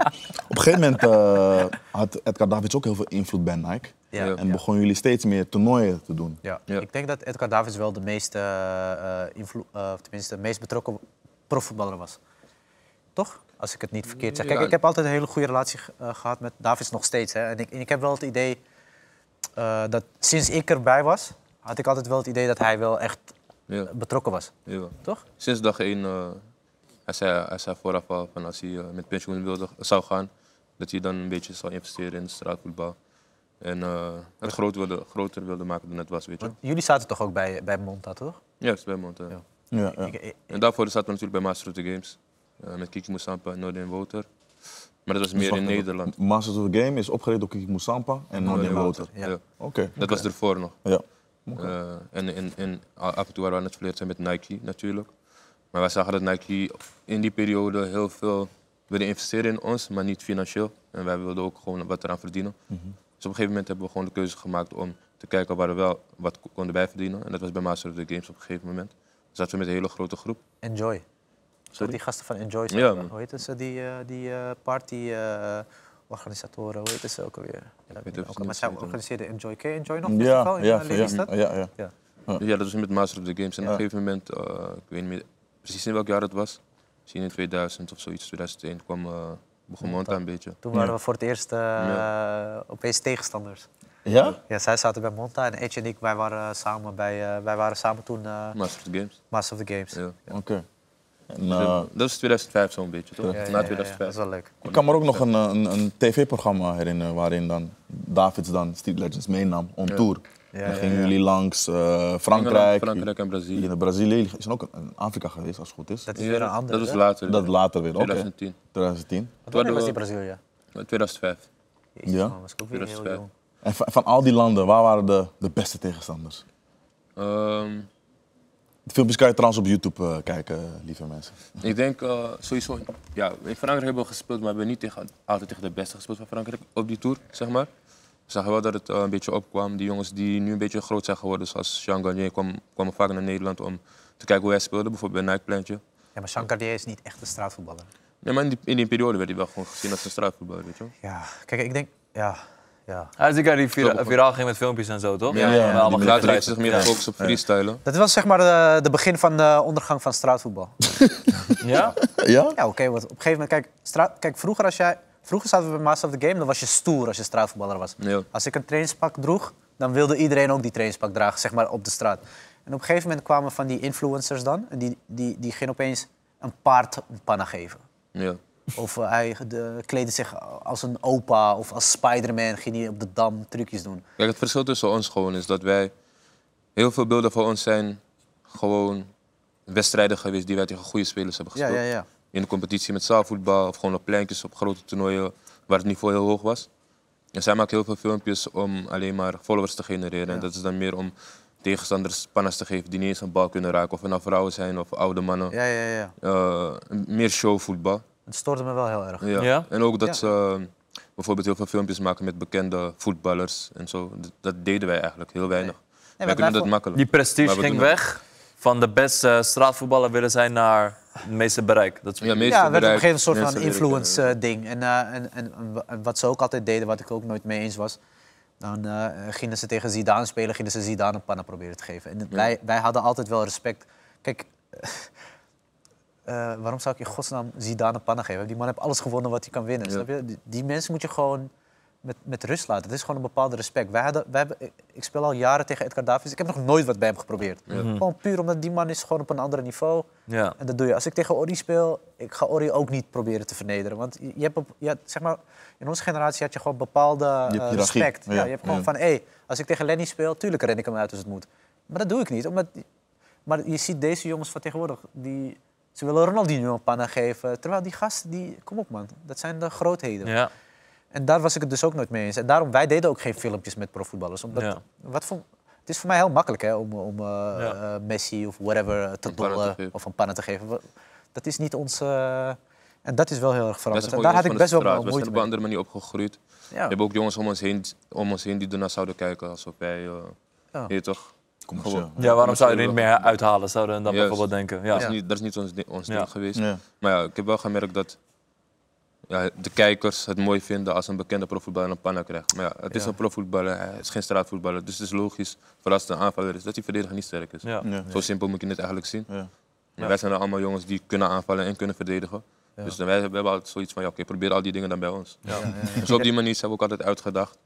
op een gegeven moment eh, had Edgar Davids ook heel veel invloed bij Nike. Ja. Ja. En begonnen jullie steeds meer toernooien te doen. Ja. Ja. Ik denk dat Edgar Davids wel de meest, eh, eh, tenminste, de meest betrokken profvoetballer was. Toch? Als ik het niet verkeerd zeg. Kijk, Ja. ik heb altijd een hele goede relatie eh, gehad met Davids nog steeds. Hè. En, ik, en ik heb wel het idee eh, dat sinds ik erbij was, had ik altijd wel het idee dat hij wel echt Ja. betrokken was. Ja. Toch? Sinds dag één, eh, hij, zei, hij zei vooraf al van als hij eh, met pensioen wilde, zou gaan, dat hij dan een beetje zou investeren in straatvoetbal. En eh, het groot wilde, groter wilde maken dan het was, weet je. Want jullie zaten toch ook bij, bij Monta, toch? Is bij Mond. ja. Ja. Ja, ja. Ik- ik- En daarvoor zaten we natuurlijk bij Master of the Games. met Kiki Moussampa en Nordin Woter. Maar dat was meer in. Nederland. Masters of the Game is opgericht door Kiki Moussampa en Nordin Woter. Ja. Ja. Oké. Dat was ervoor nog. Ja. Eh, en, en, en af en toe waren we aan het flirten met Nike natuurlijk. Maar wij zagen dat Nike in die periode heel veel wilde investeren in ons, maar niet financieel. En wij wilden ook gewoon wat eraan verdienen. Dus op een gegeven moment hebben we gewoon de keuze gemaakt om te kijken waar we wel wat ko- konden bijverdienen. En dat was bij Master of the Games op een gegeven moment. Dus zaten we met een hele grote groep. Enjoy. Sorry? Die gasten van Enjoy. Ja, hoe heet ze? Die, eh, die eh, party organisatoren, hoe heet ze ook alweer? Ja, ik ook, maar zij weten. organiseerden Enjoy. Ken je Enjoy nog? Ja, ja, ja, ja, ja, dat was met Master of the Games. En op een gegeven moment, eh, ik weet niet meer precies in welk jaar het was, Misschien in 2000 of zoiets, 2001 kwam, eh begon Monta een beetje. Toen waren we voor het eerst eh, opeens tegenstanders. Ja? Ja, zij zaten bij Monta en Edge en ik, wij waren samen, bij, wij waren samen toen Master of the Games. Master of the Games. Oké. En, eh, Dat is 2005 zo'n beetje, toch? Ja, Na ja, 2005. dat is wel leuk. ik kan me ook nog een, eh, een, een tv-programma herinneren waarin dan Davids dan Street Legends meenam on tour. Ja, dan gingen ja. jullie langs eh, Engeland, Frankrijk, Frankrijk en Brazilië. in Brazilië. Zijn ook in Afrika geweest, als het goed is. Dat is weer een andere. Dat hè? later. Dat later weer, oké. 2010. 2010. Want Wanneer was die Hadden Brazilië? 2005. Jezus, Ja? man, was ik ook weer heel 2005. jong. En van, van al die landen, waar waren de, de beste tegenstanders? Ehm, De filmpjes kan je trouwens op YouTube eh, kijken, lieve mensen. ik denk eh, sowieso, ja, in Frankrijk hebben we gespeeld, maar we hebben niet tegen, altijd tegen de beste gespeeld van Frankrijk op die tour, zeg maar. We zagen wel dat het eh, een beetje opkwam. Die jongens die nu een beetje groot zijn geworden, zoals Jean Garnier, kwam, kwamen vaak naar Nederland om te kijken hoe hij speelde, bijvoorbeeld bij Nike-pleintje. Ja, maar Jean Cartier is niet echt een straatvoetballer. Nee, maar in die, in die periode werd hij wel gewoon gezien als een straatvoetballer, weet je wel. Ja, kijk, ik denk... Ja, ja. Hij is die guy die vira- viraal ging met filmpjes en zo, toch? Ja, ja, ja, allemaal. Later heeft zich meer Ja. gefocust op freestylen. Dat was zeg maar de, de begin van de ondergang van straatvoetbal. Ja? Ja? Ja, oké, want op een gegeven moment... Kijk, straat, kijk vroeger, als jij, vroeger zaten we bij Master of the Game, dan was je stoer als je straatvoetballer was. Ja. Als ik een trainingspak droeg, dan wilde iedereen ook die trainingspak dragen, zeg maar, op de straat. En op een gegeven moment kwamen van die influencers dan, en die, die, die gingen opeens een paard een panna geven. Ja. Of eh, hij de, kleedde zich als een opa of als Spider-Man, ging hij op de dam trucjes doen. Kijk, het verschil tussen ons gewoon is dat wij... Heel veel beelden van ons zijn gewoon wedstrijden geweest die wij tegen goede spelers hebben gespeeld. ja, ja. In de competitie met zaalvoetbal of gewoon op pleintjes op grote toernooien waar het niveau heel hoog was. En zij maken heel veel filmpjes om alleen maar followers te genereren. En dat is dan meer om tegenstanders pannas te geven die niet eens een bal kunnen raken. Of het nou vrouwen zijn of oude mannen. Ja, ja, ja. Eh, meer showvoetbal. Het stoorde me wel heel erg. Ja. Ja? En ook dat Ja. ze eh, bijvoorbeeld heel veel filmpjes maken met bekende voetballers en zo. Dat, dat deden wij eigenlijk heel weinig. Nee, wij kunnen dat makkelijk. Die prestige we ging weg van de beste straatvoetballer willen zijn naar het meeste bereik. Dat is Ja, meeste Ja, werd op een gegeven moment een soort van mensen leren influence eh, ding. En, eh, en, en, en wat ze ook altijd deden, wat ik ook nooit mee eens was, dan eh, gingen ze tegen Zidane spelen, gingen ze Zidane een panna proberen te geven. En wij, wij hadden altijd wel respect. Kijk, eh, waarom zou ik in godsnaam Zidane een panna geven? Die man heeft alles gewonnen wat hij kan winnen. Ja. Snap je? Die, die mensen moet je gewoon met, met rust laten. Het is gewoon een bepaalde respect. Wij hadden, wij hebben, ik- speel al jaren tegen Edgar Davids. Ik heb nog nooit wat bij hem geprobeerd. Gewoon puur omdat die man is gewoon op een ander niveau. Ja. En dat doe je. Als ik tegen Ori speel, ik ga Ori ook niet proberen te vernederen. Want je je hebt, op, je zeg maar, in onze generatie had je gewoon bepaalde hebt eh, respect. Ja, Ja, je hebt gewoon ja. van, hé, als ik tegen Lenny speel, tuurlijk ren ik hem uit als het moet. Maar dat doe ik niet. Omdat, maar je ziet deze jongens van tegenwoordig, die, ze willen Ronaldinho een panna geven. Terwijl die gasten, die, kom op man, dat zijn de grootheden. Ja. En daar was ik het dus ook nooit mee eens. En daarom, wij deden ook geen filmpjes met profvoetballers. Omdat, Ja. wat voor, het is voor mij heel makkelijk hè, om, om eh, Ja. eh, Messi of whatever te dollen of een panna te geven. Dat is niet ons... eh, en dat is wel heel erg veranderd. En daar had ik best wel wel straat. We moeite zijn op mee. een andere manier opgegroeid. We Ja. hebben ook jongens om ons heen, om ons heen die ernaar zouden kijken alsof wij, Ja. je toch? Commercieel. ja, waarom zou je er niet meer uithalen, zouden we dan Juist. bijvoorbeeld denken. Ja. Dat, is niet, dat is niet ons, ons Ja. ding geweest. Ja. Maar ja, ik heb wel gemerkt dat ja, de kijkers het mooi vinden als een bekende profvoetballer een panna krijgt. Maar ja, het is Ja. een profvoetballer, hij is geen straatvoetballer. Dus het is logisch voor als het een aanvaller is dat die verdediger niet sterk is. Ja. Ja. Zo simpel moet je het eigenlijk zien. Ja. Maar Wij zijn er allemaal jongens die kunnen aanvallen en kunnen verdedigen. Dus dan wij, we hebben altijd zoiets van, ja, oké, probeer al die dingen dan bij ons. Dus op die manier zijn we ook altijd uitgedacht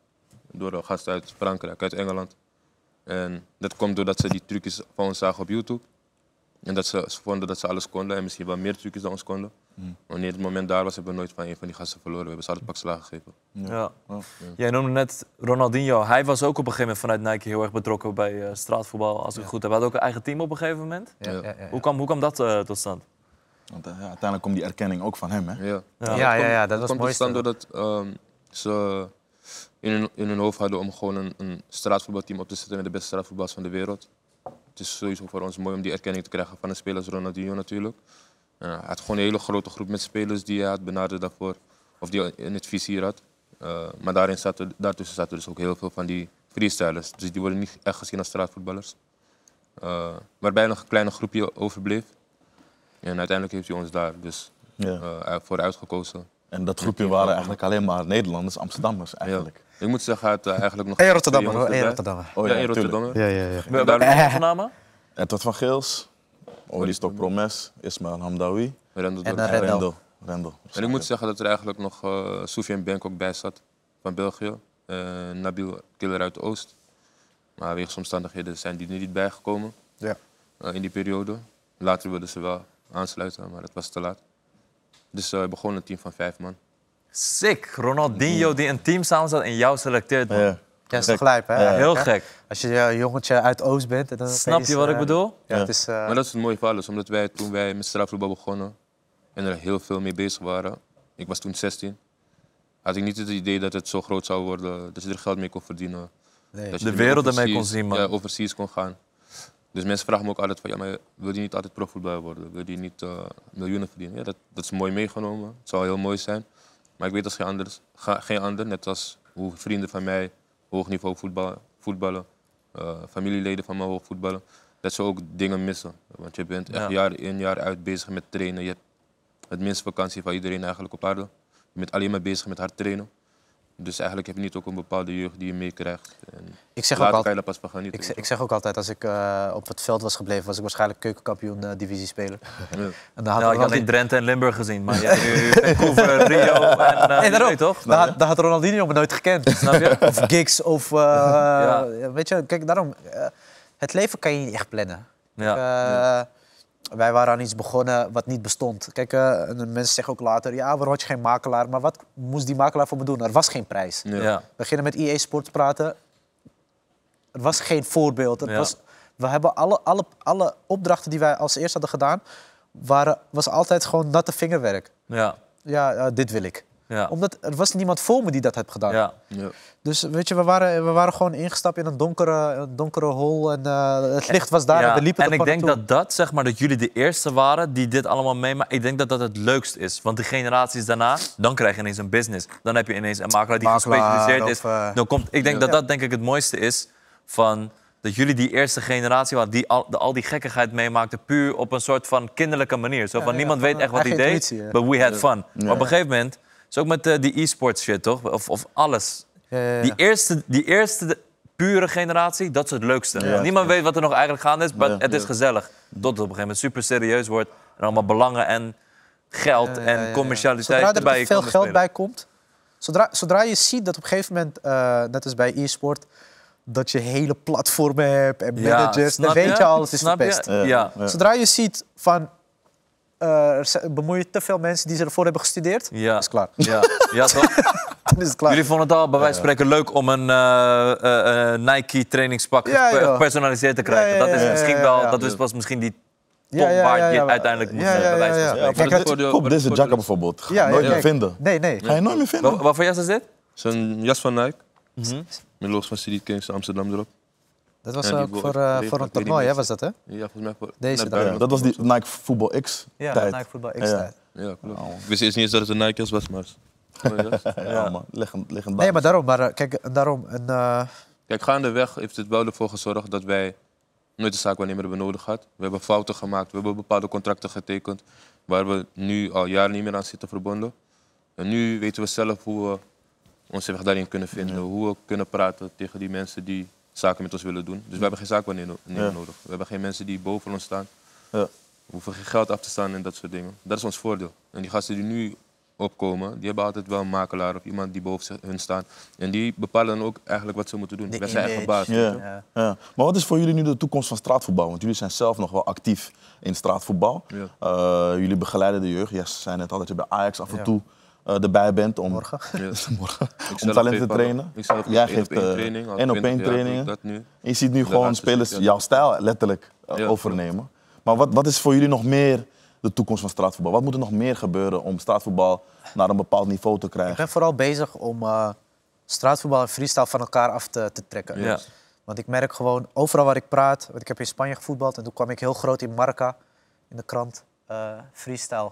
door de gasten uit Frankrijk, uit Engeland. En dat komt doordat ze die trucjes van ons zagen op YouTube. En dat ze, ze vonden dat ze alles konden en misschien wel meer trucjes dan ons konden. Wanneer het moment daar was, hebben we nooit van een van die gasten verloren. We hebben ze altijd pak slagen gegeven. Ja. Ja. Jij noemde net Ronaldinho. Hij was ook op een gegeven moment vanuit Nike heel erg betrokken bij eh, straatvoetbal, als ik het goed heb. Hij had ook een eigen team op een gegeven moment. Ja, Ja. ja, ja, ja. Hoe, kwam, hoe kwam dat eh, tot stand? Want eh, ja, uiteindelijk komt die erkenning ook van hem, hè? Ja, Ja. Ja, ja, ja, dat was komt het tot stand doordat ehm, ze in hun, in hun hoofd hadden om gewoon een, een straatvoetbalteam op te zetten met de beste straatvoetballers van de wereld. Het is sowieso voor ons mooi om die erkenning te krijgen van de spelers Ronaldinho natuurlijk. Eh, hij had gewoon een hele grote groep met spelers die hij had benaderd daarvoor, of die in het vizier had. Eh, maar daarin zaten, daartussen zaten dus ook heel veel van die freestylers. Dus die worden niet echt gezien als straatvoetballers. Eh, waarbij nog een kleine groepje overbleef. En uiteindelijk heeft hij ons daar dus Ja. voor uitgekozen. En dat groepje waren eigenlijk alleen maar Nederlanders, Amsterdammers eigenlijk. Ik moet zeggen, hij had eh, eigenlijk nog... Twee Rotterdammer hoor. Rotterdammer. Oh ja, in tuurlijk. Rotterdam. Ja, ja, ja. Welke daar- namen? Edward van Geels, Oristok Promes, Ismail Hamdawi. Rendel En eh, Rendel. Rendel. En ik moet zeggen dat er eigenlijk nog uh, Soufiane Bank ook bij zat van België. Uh, Nabil Killer uit Oost. Maar wegens omstandigheden zijn die er niet bijgekomen Ja. uh, in die periode. Later wilden ze wel aansluiten, maar het was te laat. Dus uh, we begonnen een team van vijf man. Sick. Ronaldinho die een team samenzet en jou selecteert. man. Ja. Ja, dat is lijp, hè? Ja. Heel gek. Als je een jongetje uit Oost bent... En dan Snap opeens, je wat ik eh, bedoel? Ja, Ja. het is... eh, Maar dat is het mooie van alles, omdat wij toen wij met straatvoetbal begonnen en er heel veel mee bezig waren. Ik was toen 16. Had ik niet het idee dat het zo groot zou worden, dat je er geld mee kon verdienen. nee. Dat je De wereld ermee kon zien, man. Ja, overseas kon gaan. Dus mensen vragen me ook altijd van, ja, maar wil je niet altijd profvoetballer worden? Wil je niet eh, miljoenen verdienen? Ja, dat, dat is mooi meegenomen. Het zou heel mooi zijn. Maar ik weet als geen ander, ga- geen ander net als hoe vrienden van mij hoog niveau voetbal, voetballen, eh, familieleden van mij hoog voetballen, dat ze ook dingen missen. Want je bent echt Ja. jaar in jaar uit bezig met trainen. Je hebt het minste vakantie van iedereen eigenlijk op aarde. Je bent alleen maar bezig met hard trainen. Dus eigenlijk heb je niet ook een bepaalde jeugd die je meekrijgt. En Ik zeg ook altijd... daar pas van. Ik, zeg- ik zeg ook altijd, als ik eh, op het veld was gebleven, was ik waarschijnlijk keukenkampioen eh, divisie speler. Ja. En dan had Nou, ik had in Drenthe en Limburg gezien, maar jij nu Vancouver, Rio en uh, Nee, daarom. toch? Dan, had- dan had Ronaldinho me nooit gekend. Snap je? Of gigs, of... eh, Weet je, kijk, daarom... eh, het leven kan je niet echt plannen. Ja. Eh, Wij waren aan iets begonnen wat niet bestond. Kijk, eh, en de mensen zeggen ook later, ja, waarom had je geen makelaar? Maar wat moest die makelaar voor me doen? Er was geen prijs. Ja. Ja. We gingen met EA Sports praten. Er was geen voorbeeld. Het Ja. was, we hebben alle, alle, alle opdrachten die wij als eerste hadden gedaan, waren, was altijd gewoon natte vingerwerk. Ja. Ja, eh, dit wil ik. Ja. Omdat er was niemand voor me die dat heeft gedaan. Ja. Ja. Dus weet je, we waren, we waren gewoon ingestapt in een donkere, een donkere hol. En eh, het licht was daar Ja, en we liepen en ik denk dat dat, zeg maar, dat jullie de eerste waren die dit allemaal meemaken. Ik denk dat dat het leukst is. Want de generaties daarna, dan krijg je ineens een business. Dan heb je ineens een makelaar die Makelaar gespecialiseerd of, is. eh, Dan komt, ik denk dat dat denk ik het mooiste is van dat jullie die eerste generatie waren die al, de, al die gekkigheid meemaakten puur op een soort van kinderlijke manier. Zo van ja, niemand van weet echt wat hij deed, but we had fun. Ja. Maar op een gegeven moment, is ook met eh, die e-sports shit toch? Of, of alles. Ja, ja, ja. Die eerste, die eerste pure generatie, dat is het leukste. Ja. Niemand weet wat er nog eigenlijk gaande is, maar Ja. het is gezellig. Tot het op een gegeven moment super serieus wordt. En allemaal belangen en geld Ja, ja, ja, en ja. commercialiteit Zodra er erbij te veel geld bij komt, zodra, zodra je ziet dat op een gegeven moment, eh, net als bij e-sport, dat je hele platformen hebt en Ja, managers, dan snap weet je, alles is verpest. Ja. Ja. Ja. Zodra je ziet van, eh, er bemoeien te veel mensen die ze ervoor hebben gestudeerd, Ja. is klaar. Ja, ja toch? Dan is het klaar. Jullie vonden het al bij wijze van spreken leuk om een eh, eh, eh, Nike trainingspak Ja, gepersonaliseerd te krijgen. Ja, ja, dat is ja, misschien ja, wel, ja. dat is, was misschien die top Ja, ja, waar ja, je ja. uiteindelijk moest Ja, ja, bij wijze ja, van ja. spreken. Kijk, het- voor Koop voor deze de- jacka bijvoorbeeld. Ga Ja, je nooit ja, meer kijk. vinden. Nee, nee. Ga je nooit meer vinden. Wa- Waarvoor jas is dit? Zo'n jas van Nike. Mhm. Met van City Kings Amsterdam erop. Dat was Ja, ook voor, eh, voor een toernooi, hè, was dat, hè? Ja, volgens mij voor... Deze dan. Ja, buiten. dat was die Nike Football X Ja, tijd. Nike Voetbal Ja. X-tijd. Ja, klopt. Ik wist eerst niet eens dat het een Nike was, maar... Jas. Ja, man. Legend, legendarisch. Nee, maar daarom. Maar eh, kijk, daarom. En, eh, Kijk, gaandeweg heeft het wel ervoor gezorgd dat wij nooit de zaakwaarnemer hebben nodig gehad. We hebben fouten gemaakt, we hebben bepaalde contracten getekend waar we nu al jaren niet meer aan zitten verbonden. En nu weten we zelf hoe we onze weg daarin kunnen vinden, hoe we kunnen praten tegen die mensen die zaken met ons willen doen. Dus we hebben geen zaakwaarnemer Ja. nodig. We hebben geen mensen die boven ons staan. Ja. We hoeven geen geld af te staan en dat soort dingen. Dat is ons voordeel. En die gasten die nu opkomen, die hebben altijd wel een makelaar of iemand die boven ze- hun staat. En die bepalen dan ook eigenlijk wat ze moeten doen. Wij zijn eigen baas. Ja. ja. Ja. Maar wat is voor jullie nu de toekomst van straatvoetbal? Want jullie zijn zelf nog wel actief in straatvoetbal. Ja. Eh, jullie begeleiden de jeugd. Jij zei net al dat je bij Ajax af en Ja. toe eh, erbij bent om, Morgen. Ja. Morgen. om talent te trainen. Ik zelf Jij geef geeft één op één eh, op 20 één ik trainingen. Dat nu. En je ziet nu De gewoon spelers jaar. jouw stijl letterlijk eh, Ja, overnemen. Maar wat, wat is voor jullie nog meer de toekomst van straatvoetbal? Wat moet er nog meer gebeuren om straatvoetbal naar een bepaald niveau te Ik krijgen? ben vooral bezig om eh, straatvoetbal en freestyle van elkaar af te, te trekken. Ja. Want ik merk gewoon, overal waar ik praat... Want ik heb in Spanje gevoetbald en toen kwam ik heel groot in Marca, in de krant. eh, freestyle,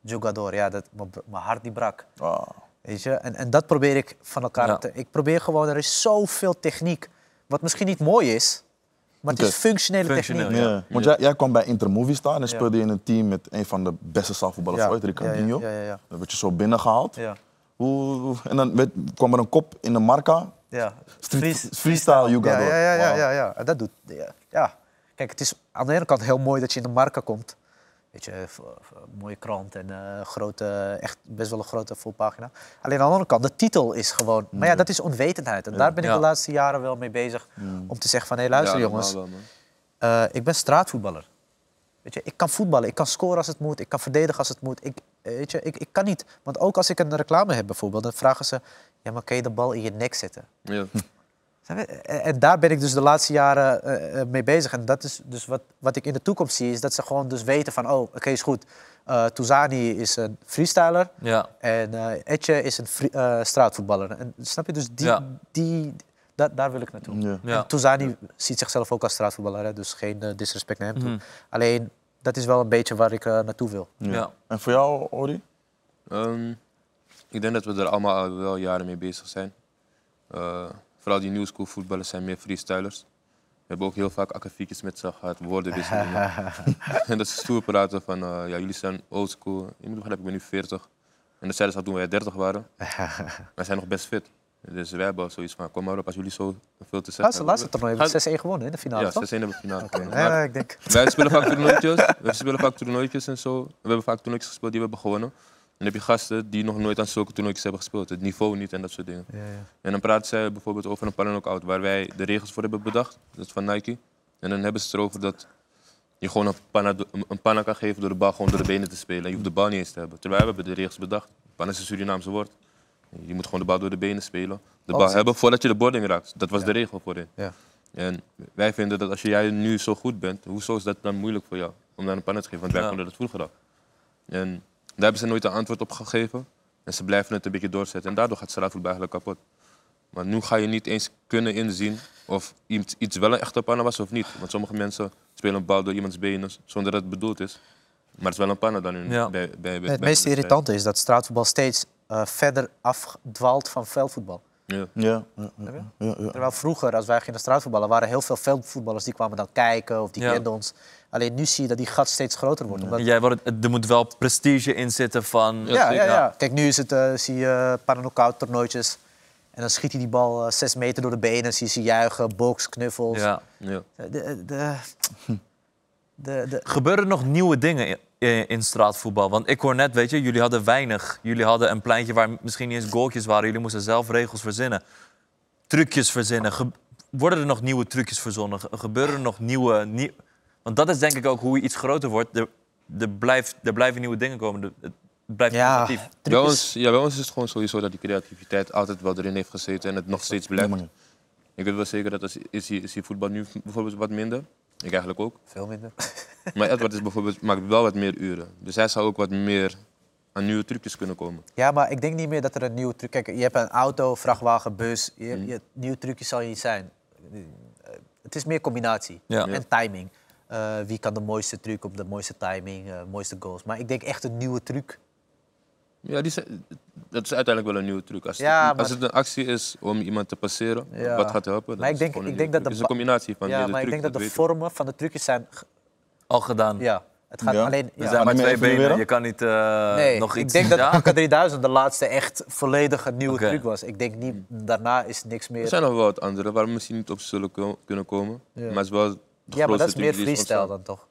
jugador. Ja, dat, mijn hart die brak. Ah, Weet je? En, en dat probeer ik van elkaar Ja. te... Ik probeer gewoon, er is zoveel techniek. Wat misschien niet mooi is, maar het is functionele Functioneel, techniek. ja. Want jij, jij kwam bij Intermovie staan en speelde je in een team met een van de beste zaalvoetballers ooit, Ricardinho. Ja, ja, ja. ja, Dan werd je zo binnengehaald. ja. Hoe, hoe- en dan werd, kwam er een kop in de marca. Ja, Street- Frees- freestyle jugador. Ja, ja, ja, ja, ja, ja. En dat doet... Ja. ja. Kijk, het is aan de ene kant heel mooi dat je in de marca komt. Weet je, mooie krant en eh, grote, echt best wel een grote volpagina. Alleen aan de andere kant, de titel is gewoon... Maar ja, dat is onwetendheid. En daar ben ik Ja. de laatste jaren wel mee bezig. Om te zeggen van, hé luister Ja, jongens, wel, eh, ik ben straatvoetballer. Weet je, ik kan voetballen, ik kan scoren als het moet, ik kan verdedigen als het moet. Ik, eh, weet je, ik, ik kan niet. Want ook als ik een reclame heb bijvoorbeeld, dan vragen ze... Ja, maar kan je de bal in je nek zetten? Ja. En, daar ben ik dus de laatste jaren eh, eh, mee bezig. En dat is dus wat, wat ik in de toekomst zie, is dat ze gewoon dus weten van... Oh, oké, is goed. Eh Touzani is een freestyler Ja. en eh Etje is een free- eh, straatvoetballer. En, snap je? Dus die, Ja. die, da- daar wil ik naartoe. Ja. Ja. En Touzani ziet zichzelf ook als straatvoetballer, hè, dus geen disrespect naar hem toe. Mhm. Alleen, dat is wel een beetje waar ik eh, naartoe wil. Ja. Ja. En voor jou, Ori? Ehm, ik denk dat we er allemaal al wel jaren mee bezig zijn. Vooral die new school voetballers zijn meer freestylers. We hebben ook heel vaak akkefietjes met ze gehad, woordenwisselingen. en dat ze stoer praten van, eh, ja, jullie zijn old school. Je moet begrijpen, ik ben nu 40. En dat zeiden ze al toen wij 30 waren. wij zijn nog best fit. Dus wij hebben zoiets van, kom maar op als jullie zo veel te zeggen Laatste, laatste toernooi hebben we 6-1 gewonnen in de finale, Ja, toch? 6-1 hebben we finale. Ja, ik denk... wij spelen vaak toernooitjes. We spelen vaak toernooitjes en zo. We hebben vaak toernooitjes gespeeld die we hebben gewonnen. Dan heb je gasten die nog nooit aan zulke toernooitjes hebben gespeeld. Het niveau niet en dat soort dingen. Ja, ja. En dan praten zij bijvoorbeeld over een panel out waar wij de regels voor hebben bedacht. Dat is van Nike. En dan hebben ze het erover dat je gewoon een panna, een panna kan geven door de bal gewoon door de benen te spelen. En je hoeft de bal niet eens te hebben. Terwijl we hebben de regels bedacht. Panna is een Surinaamse woord. Je moet gewoon de bal door de benen spelen. De bal hebben voordat je de boarding raakt. Dat was Ja. de regel voorin. Ja. En wij vinden dat als jij nu zo goed bent, hoezo is dat dan moeilijk voor jou om naar een panna te geven? Want wij konden dat vroeger al. En hebben ze nooit een antwoord op gegeven. En ze blijven het een beetje doorzetten. En daardoor gaat straatvoetbal eigenlijk kapot. Maar nu ga je niet eens kunnen inzien of iets, iets wel een echte panna was of niet. Want sommige mensen spelen een bal door iemands benen zonder dat het bedoeld is. Maar het is wel een panna dan in, Ja. bij, bij, bij, Het bij meest irritante is dat straatvoetbal steeds eh, verder afdwaalt van veldvoetbal. Ja. Ja. ja, ja, ja, ja. Terwijl vroeger, als wij gingen straatvoetballen, waren heel veel veldvoetballers die kwamen dan kijken of die Ja. kenden ons. Alleen nu zie je dat die gat steeds groter wordt. Omdat... Jij wordt, er moet wel prestige in zitten van... Ja, Ja, ja. Kijk, nu is het, eh, zie je uh, toernooitjes. En dan schiet hij die bal eh, zes meter door de benen. Zie je ze juichen, box, knuffels. Ja. Ja. De, de, de, de, Gebeuren er nog nieuwe dingen in, in, in straatvoetbal? Want ik hoor net, weet je, jullie hadden weinig. Jullie hadden een pleintje waar misschien niet eens goaltjes waren. Jullie moesten zelf regels verzinnen. Trucjes verzinnen. Ge- worden er nog nieuwe trucjes verzonnen? Ge- Gebeuren er nog nieuwe... nie- Want dat is denk ik ook hoe je iets groter wordt. Er, er, blijft, er blijven nieuwe dingen komen. Er- Het blijft ja, innovatief. Bij, ons, ja, bij ons is het gewoon sowieso dat die creativiteit altijd wel erin heeft gezeten en het nog steeds blijft. Ik weet wel zeker dat als, is, hier, is hier voetbal nu bijvoorbeeld wat minder. Ik eigenlijk ook. Veel minder. Maar Edward is bijvoorbeeld, maakt wel wat meer uren. Dus hij zou ook wat meer aan nieuwe trucjes kunnen komen. Ja, maar ik denk niet meer dat er een nieuwe truc... Kijk, je hebt een auto, vrachtwagen, bus. Je, je, nieuwe trucjes zal je niet zijn. Eh, Het is meer combinatie Ja. en timing. Eh, wie kan de mooiste truc op de mooiste timing, eh, mooiste goals. Maar ik denk echt een nieuwe truc. Ja, die, zijn- dat is uiteindelijk wel een nieuwe truc. Als, Ja, het, als maar- het een actie is om iemand te passeren, Ja. wat gaat helpen? Maar ik is denk- ik een denk nieuwe dat truc. de Het is een combinatie van ja, maar ik denk dat de ik. vormen van de trucjes zijn... Al gedaan. Ja, het gaat Ja? alleen... Er zijn maar twee benen. Je kan niet eh, Nee, nog ik iets... denk dat Ja? AK 3000 de laatste echt volledige nieuwe Oké. truc was. Ik denk niet, daarna is niks meer... Er zijn nog wel wat andere waar we misschien niet op zullen kunnen komen. Ja. Maar het is wel ja, maar dat is meer freestyle dan toch?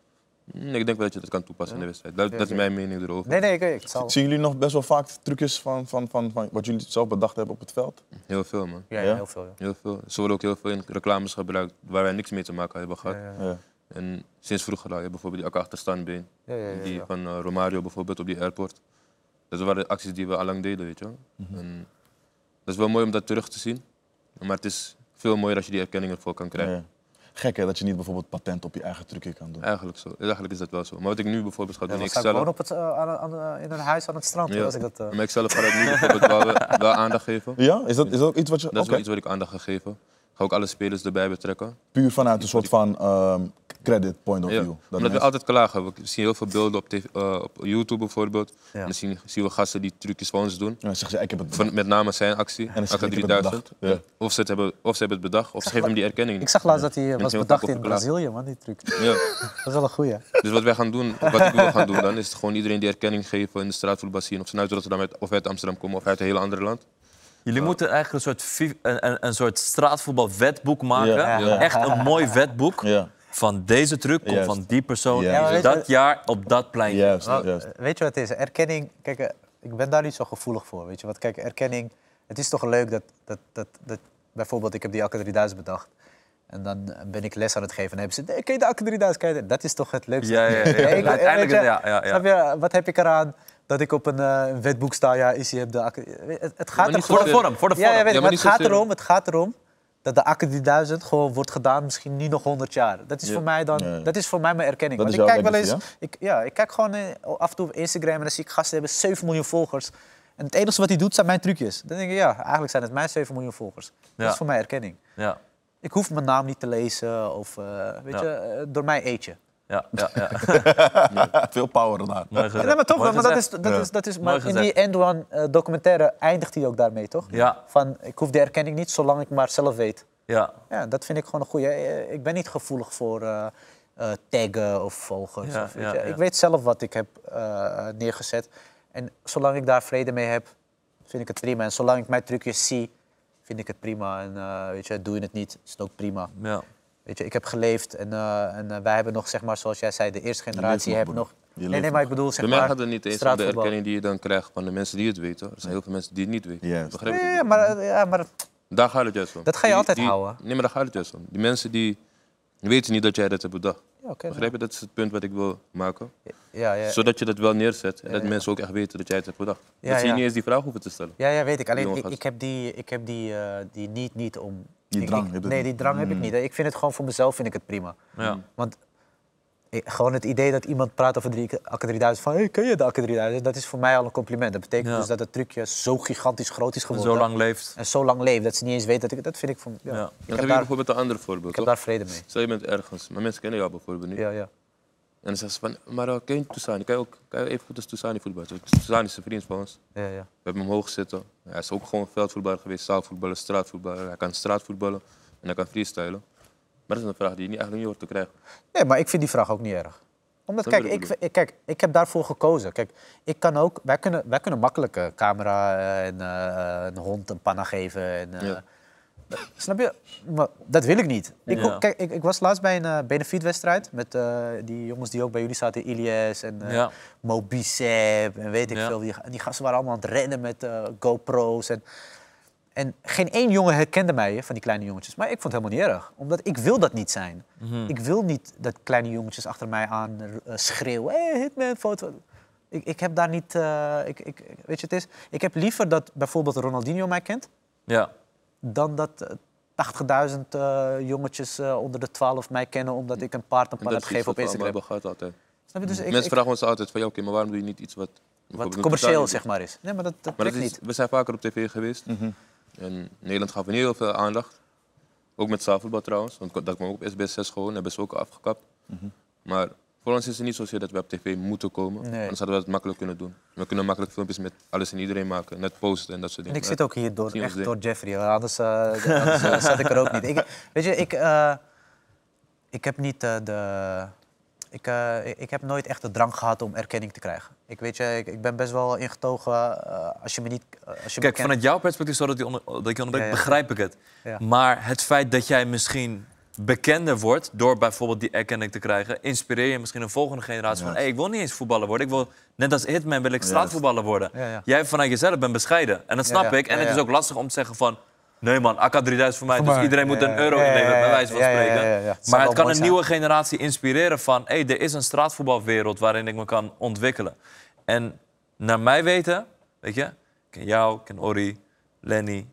Nee, ik denk wel dat je dat kan toepassen in de wedstrijd. Dat, dat is mijn mening erover. Nee, nee, ik, ik zal... Zien jullie nog best wel vaak trucjes van, van, van, van wat jullie zelf bedacht hebben op het veld? Heel veel, man. Ja, heel veel. Ja. Heel veel. Ze worden ook heel veel in reclames gebruikt waar wij niks mee te maken hebben gehad. Ja, ja, Ja. En sinds vroeger al, je bijvoorbeeld die achterstandbeen. ja, ja, ja, Die ja. van eh, Romario bijvoorbeeld op die airport. Dat waren acties die we al lang deden, weet je wel. Mhm. En dat is wel mooi om dat terug te zien. Maar het is veel mooier als je die erkenning ervoor kan krijgen. Ja. Gek hè, dat je niet bijvoorbeeld patent op je eigen trucje kan doen. Eigenlijk, zo. Eigenlijk is dat wel zo. Maar wat ik nu bijvoorbeeld ga Ja, doen, we ik zelf... gewoon op het, eh, aan, aan, eh, in een huis aan het strand. Ja. Als ik dat, eh, Maar ik zelf ga dat nu bijvoorbeeld wel, wel aandacht geven. Ja? Is dat, is dat ook iets wat je... Dat is wel iets wat ik aandacht ga geven. Ga ook alle spelers erbij betrekken. Puur vanuit een soort van ehm, credit point of Ja. view. Dat Omdat we altijd klagen. We zien heel veel beelden op, tv, eh, op YouTube bijvoorbeeld. Ja. En dan zien, zien we gasten die trucjes voor ons doen. Ja, zeggen ze, ik heb het Van, met name zijn actie, En dan zeg AK je, ik heb het 3000. bedacht. Ja. Of, ze hebben, of ze hebben het bedacht, of ze geven hem die erkenning ik zag laatst dat hij eh, was bedacht in. Brazilië, man, die truc. Dat Ja. is wel een goeie. Dus wat wij gaan doen, wat ik wil gaan doen dan, is gewoon iedereen die erkenning geven in de straatvoetbal zien. Of ze nou uit Rotterdam uit- of uit Amsterdam komen of uit een heel ander land. Jullie moeten eigenlijk een soort, een, een, soort straatvoetbalwetboek maken. Ja, ja. Echt een mooi wetboek. Ja. van deze truc komt van die persoon in je- dat jaar op dat pleintje. Juist, Weet je wat het is? Erkenning, kijk, eh, ik ben daar niet zo gevoelig voor. Weet je wat? Kijk, erkenning, het is toch leuk dat, dat, dat, dat bijvoorbeeld, ik heb die Akka 3000 bedacht. En dan ben ik les aan het geven en hebben ze, nee, ken je de 3000? Ken je dat? is toch het leukste? Ja, ja, ja. Ik- Uiteindelijk, je, ja, ja, ja. Snap je, wat heb ik eraan dat ik op een, een wetboek sta? Ja, is heb de. Het, het gaat niet er Voor de vorm, voor de ja, vorm. ja, weet ik, maar niet het, gaat erom, het gaat erom dat de Akka 3000 gewoon wordt gedaan, misschien nu nog 100 jaar. Dat is, Ja. voor, mij dan, Ja, ja. dat is voor mij mijn erkenning. Dat Want is ik kijk wel eens, ik, ja, ik kijk gewoon eh, af en toe op Instagram en dan zie ik gasten hebben 7 miljoen volgers. En het enige wat hij doet zijn mijn trucjes. Dan denk ik, ja, eigenlijk zijn het mijn 7 miljoen volgers. Dat is voor mij erkenning. Ja, Ik hoef mijn naam niet te lezen of, eh, weet Ja. je, eh, door mij eet je. ja, ja. ja. Veel power daar. Mooi gezegd. Nee, maar toch, Mooi maar dat is, dat Ja. is, dat is, maar in die. End One eh, documentaire eindigt hij ook daarmee, toch? Ja, Van, ik hoef de erkenning niet, zolang ik maar zelf weet. ja. Ja, dat vind ik gewoon een goede. Ik ben niet gevoelig voor eh, eh, taggen of volgers. Ja, of, weet ja, je. ja. Ik weet zelf wat ik heb eh, neergezet. En zolang ik daar vrede mee heb, vind ik het prima. En zolang ik mijn trucjes zie, vind ik het prima. En eh, weet je, doe je het niet, is het ook prima. ja. Weet je, ik heb geleefd en, eh, en eh, wij hebben nog, zeg maar, zoals jij zei, de eerste generatie heeft broer. nog. Nee, nee, maar ik bedoel, zeg maar. gaat het niet eens om de erkenning die je dan krijgt van de mensen die het weten. Er zijn heel veel mensen die het niet weten. Juist. Begrijp je? Nee, ja, maar, ja, maar Daar gaat het juist om. Dat ga je Die- altijd die- houden. Nee, maar daar gaat het juist om. Die mensen die weten niet dat jij dat hebt bedacht. Ja. Begrijp je? Dat is het punt wat ik wil maken. ja, ja, Zodat je dat wel neerzet en dat ja. mensen ook echt weten dat jij het hebt bedacht. Ja, dat ze je niet eens die vraag hoeven te stellen. Ja, ja, weet ik. Alleen ik, ik heb die, ik heb die, eh, die niet, niet om. Die ik- drang ik- heb je nee, die drang heb ik niet. Ik vind het gewoon voor mezelf vind ik het prima. ja. Want gewoon het idee dat iemand praat over de Akka 3000 van hey, ken je de Akka 3000? Dat is voor mij al een compliment. Dat betekent Ja. dus dat het trucje zo gigantisch groot is En geworden. zo lang leeft. En zo lang leeft dat ze niet eens weten dat ik dat vind ik van. Ja, Ja. Dan heb daar, bijvoorbeeld een ander voorbeeld. ik heb daar vrede mee. Stel je bent ergens, maar mensen kennen jou bijvoorbeeld niet. Ja, ja. En dan zeggen ze van, maar uh, ken je Toussaint? Kan je ook kan je even goed als Toussaint voetballen? Toussaint is een vriend van ons. ja, ja. We hebben hem hoog zitten. Hij is ook gewoon veldvoetballer geweest, zaalvoetballer, straatvoetballer. Hij kan straatvoetballen en hij kan freestylen. Maar dat is een vraag die je niet, eigenlijk niet hoort te krijgen. Nee, maar ik vind die vraag ook niet erg. Omdat, Dat kijk ik, kijk, ik heb daarvoor gekozen. Kijk, ik kan ook, wij, kunnen, wij kunnen makkelijk een camera eh, en eh, een hond een panna geven. En, eh, Ja. Snap je? Maar dat wil ik niet. Ik, Ja. kijk, ik, ik was laatst bij een eh, benefietwedstrijd met eh, die jongens die ook bij jullie zaten, Ilias en eh Ja. Mo Bicep en weet ik Ja. veel. Die, die gasten waren allemaal aan het rennen met eh, GoPro's. En, en geen één jongen herkende mij, van die kleine jongetjes. Maar ik vond het helemaal niet erg. Omdat ik wil dat niet zijn. Mhm. Ik wil niet dat kleine jongetjes achter mij aan eh, schreeuwen. Hé, hey, hitman, foto. Ik, ik heb daar niet... eh, ik, ik, weet je, het is... Ik heb liever dat bijvoorbeeld Ronaldinho mij kent... Ja. dan dat eh, 80.000 eh, jongetjes onder de 12 mij kennen... omdat ik een paard een dat iets gegeven op Instagram. altijd. Snap je? Dus ik, Mensen ik- vragen ons altijd van, ja, oké, maar waarom doe je niet iets wat... wat commercieel, zeg maar, is. Nee, maar dat, dat Maar dat is, niet. we zijn vaker op tv geweest. Mhm. En Nederland gaf er heel veel aandacht. Ook met zaalvoetbal trouwens. Want dat kwam ook op SBS 6 gewoon. Hebben ze ook afgekapt. Mhm. Maar voor ons is het niet zozeer dat we op tv moeten komen. Nee. Anders hadden we het makkelijk kunnen doen. We kunnen makkelijk filmpjes met alles en iedereen maken. Net posten en dat soort En dingen. ik zit ook hier door, echt door Jeffrey. Anders, eh, anders eh, zat ik er ook niet. Ik, weet je, ik, eh, ik heb niet de... Ik, eh, ik- ik heb nooit echt de drang gehad om erkenning te krijgen. Ik, weet je, ik, ik ben best wel ingetogen eh, als je me niet... eh, als je Kijk, vanuit jouw perspectief, zodat je onder, dat je onderbreekt, Ja, ja. begrijp ik het. Ja. Maar het feit dat jij misschien bekender wordt door bijvoorbeeld die erkenning te krijgen, inspireer je misschien een volgende generatie van, hey, ik wil niet eens voetballer worden. Ik wil, net als Hitman wil ik straatvoetballer worden. Jij vanuit jezelf bent bescheiden. En dat snap ik. En het is ook lastig om te zeggen van, nee man, AK 3000 voor mij, Voor dus mij. iedereen moet een euro ja, bij wijze van ja, ja, ja, spreken. Maar het kan een zijn. nieuwe generatie inspireren van, hey, er is een straatvoetbalwereld waarin ik me kan ontwikkelen. En naar mij weten, weet je, ik ken jou, ik ken Ori, Lenny.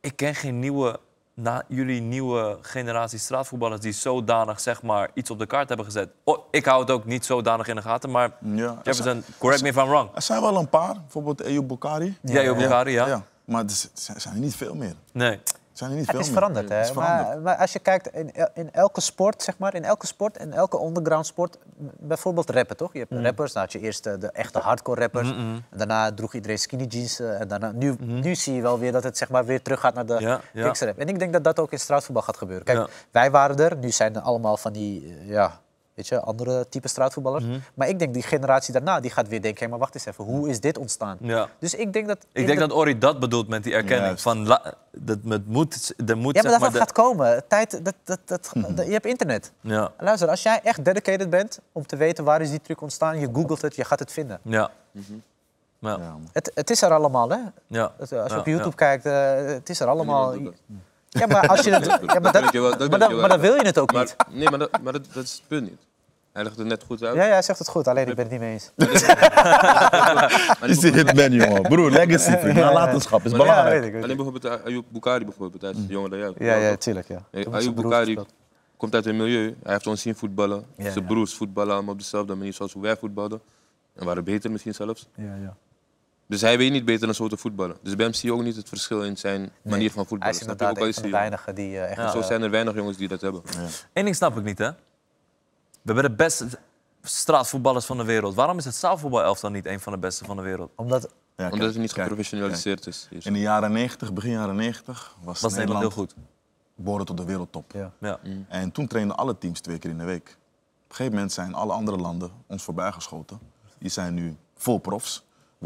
Ik ken geen nieuwe, na jullie nieuwe generatie straatvoetballers die zodanig zeg maar iets op de kaart hebben gezet. Oh, ik hou het ook niet zodanig in de gaten, maar Ja, er, zijn, Jefferson, correct me if I'm wrong. er zijn wel een paar, bijvoorbeeld Eyoub Bokari. Ja, Bukari, ja. Maar er zijn er niet veel meer. Nee. Zijn er niet Het veel is meer. veranderd, hè? Het is Maar, veranderd. maar als je kijkt in, in elke sport, zeg maar, in elke sport, in elke underground sport, bijvoorbeeld rappen, toch? Je hebt Mm. rappers, dan had je eerst eh, de echte hardcore rappers. En daarna droeg iedereen skinny jeans. eh, en daarna, nu, nu zie je wel weer dat het zeg maar, weer terug gaat naar de Ja, ja. gangsterrap. En ik denk dat dat ook in straatvoetbal gaat gebeuren. Kijk, Ja. wij waren er, nu zijn er allemaal van die, eh, ja, Weet je, andere type straatvoetballers. Mhm. Maar ik denk die generatie daarna, die gaat weer denken, hé, maar wacht eens even, hoe is dit ontstaan? Ja. Dus ik denk dat... Ik denk dat Ori dat bedoelt met die erkenning. Juist. Van, la- dat het moet, er moet Ja, maar dat de- gaat komen. Tijd, dat, dat, dat, dat- je hebt internet. Ja, Luister, als jij echt dedicated bent om te weten waar is die truc ontstaan, je googelt het, je gaat het vinden. ja. Ja. Ja, man. Het, het is er allemaal, hè? Ja. Als je Ja, op YouTube ja. kijkt, eh, het is er allemaal. Ja, maar als je het. Ja, maar, Dat dat, wel, maar, dan, maar wil je het ook niet. Nee, maar, dat, maar dat, dat is het punt niet. Hij legt het net goed uit. Ja, ja, hij zegt het goed, alleen ik ben het niet mee eens. Is die hitman, jongen. Broer, legacy, vriend. Nalatenschap is Ja, belangrijk. weet ik. Weet Alleen bijvoorbeeld Ayub Bukari bijvoorbeeld, hij is jonger dan jou. Ja, ja, tuurlijk. Ja. Ayub Bukari komt uit een milieu. Hij heeft ons zien voetballen. Ja, Zijn ja. broers voetballen allemaal op dezelfde manier zoals hoe wij voetbalden. En waren beter misschien zelfs. Ja, ja. Dus hij weet niet beter dan zo te voetballen. Dus bij hem zie je ook niet het verschil in zijn manier van Hij voetballen. is inderdaad Ook een is van de hij weinigen die eh, echt. Ja. Zo eh, zijn er weinig jongens die dat hebben. Eén ding snap ik niet, hè. We hebben de beste straatvoetballers van de wereld. Waarom is het zaalvoetbalelftal niet een van de beste van de wereld? omdat. Ja, Omdat het niet kijk, geprofessionaliseerd is. In de jaren 90, begin jaren 90, was, Was Nederland heel goed. behoorde tot de wereldtop. Ja. Ja. En toen trainden alle teams twee keer in de week. Op een gegeven moment zijn alle andere landen ons voorbijgeschoten. Die zijn nu vol profs.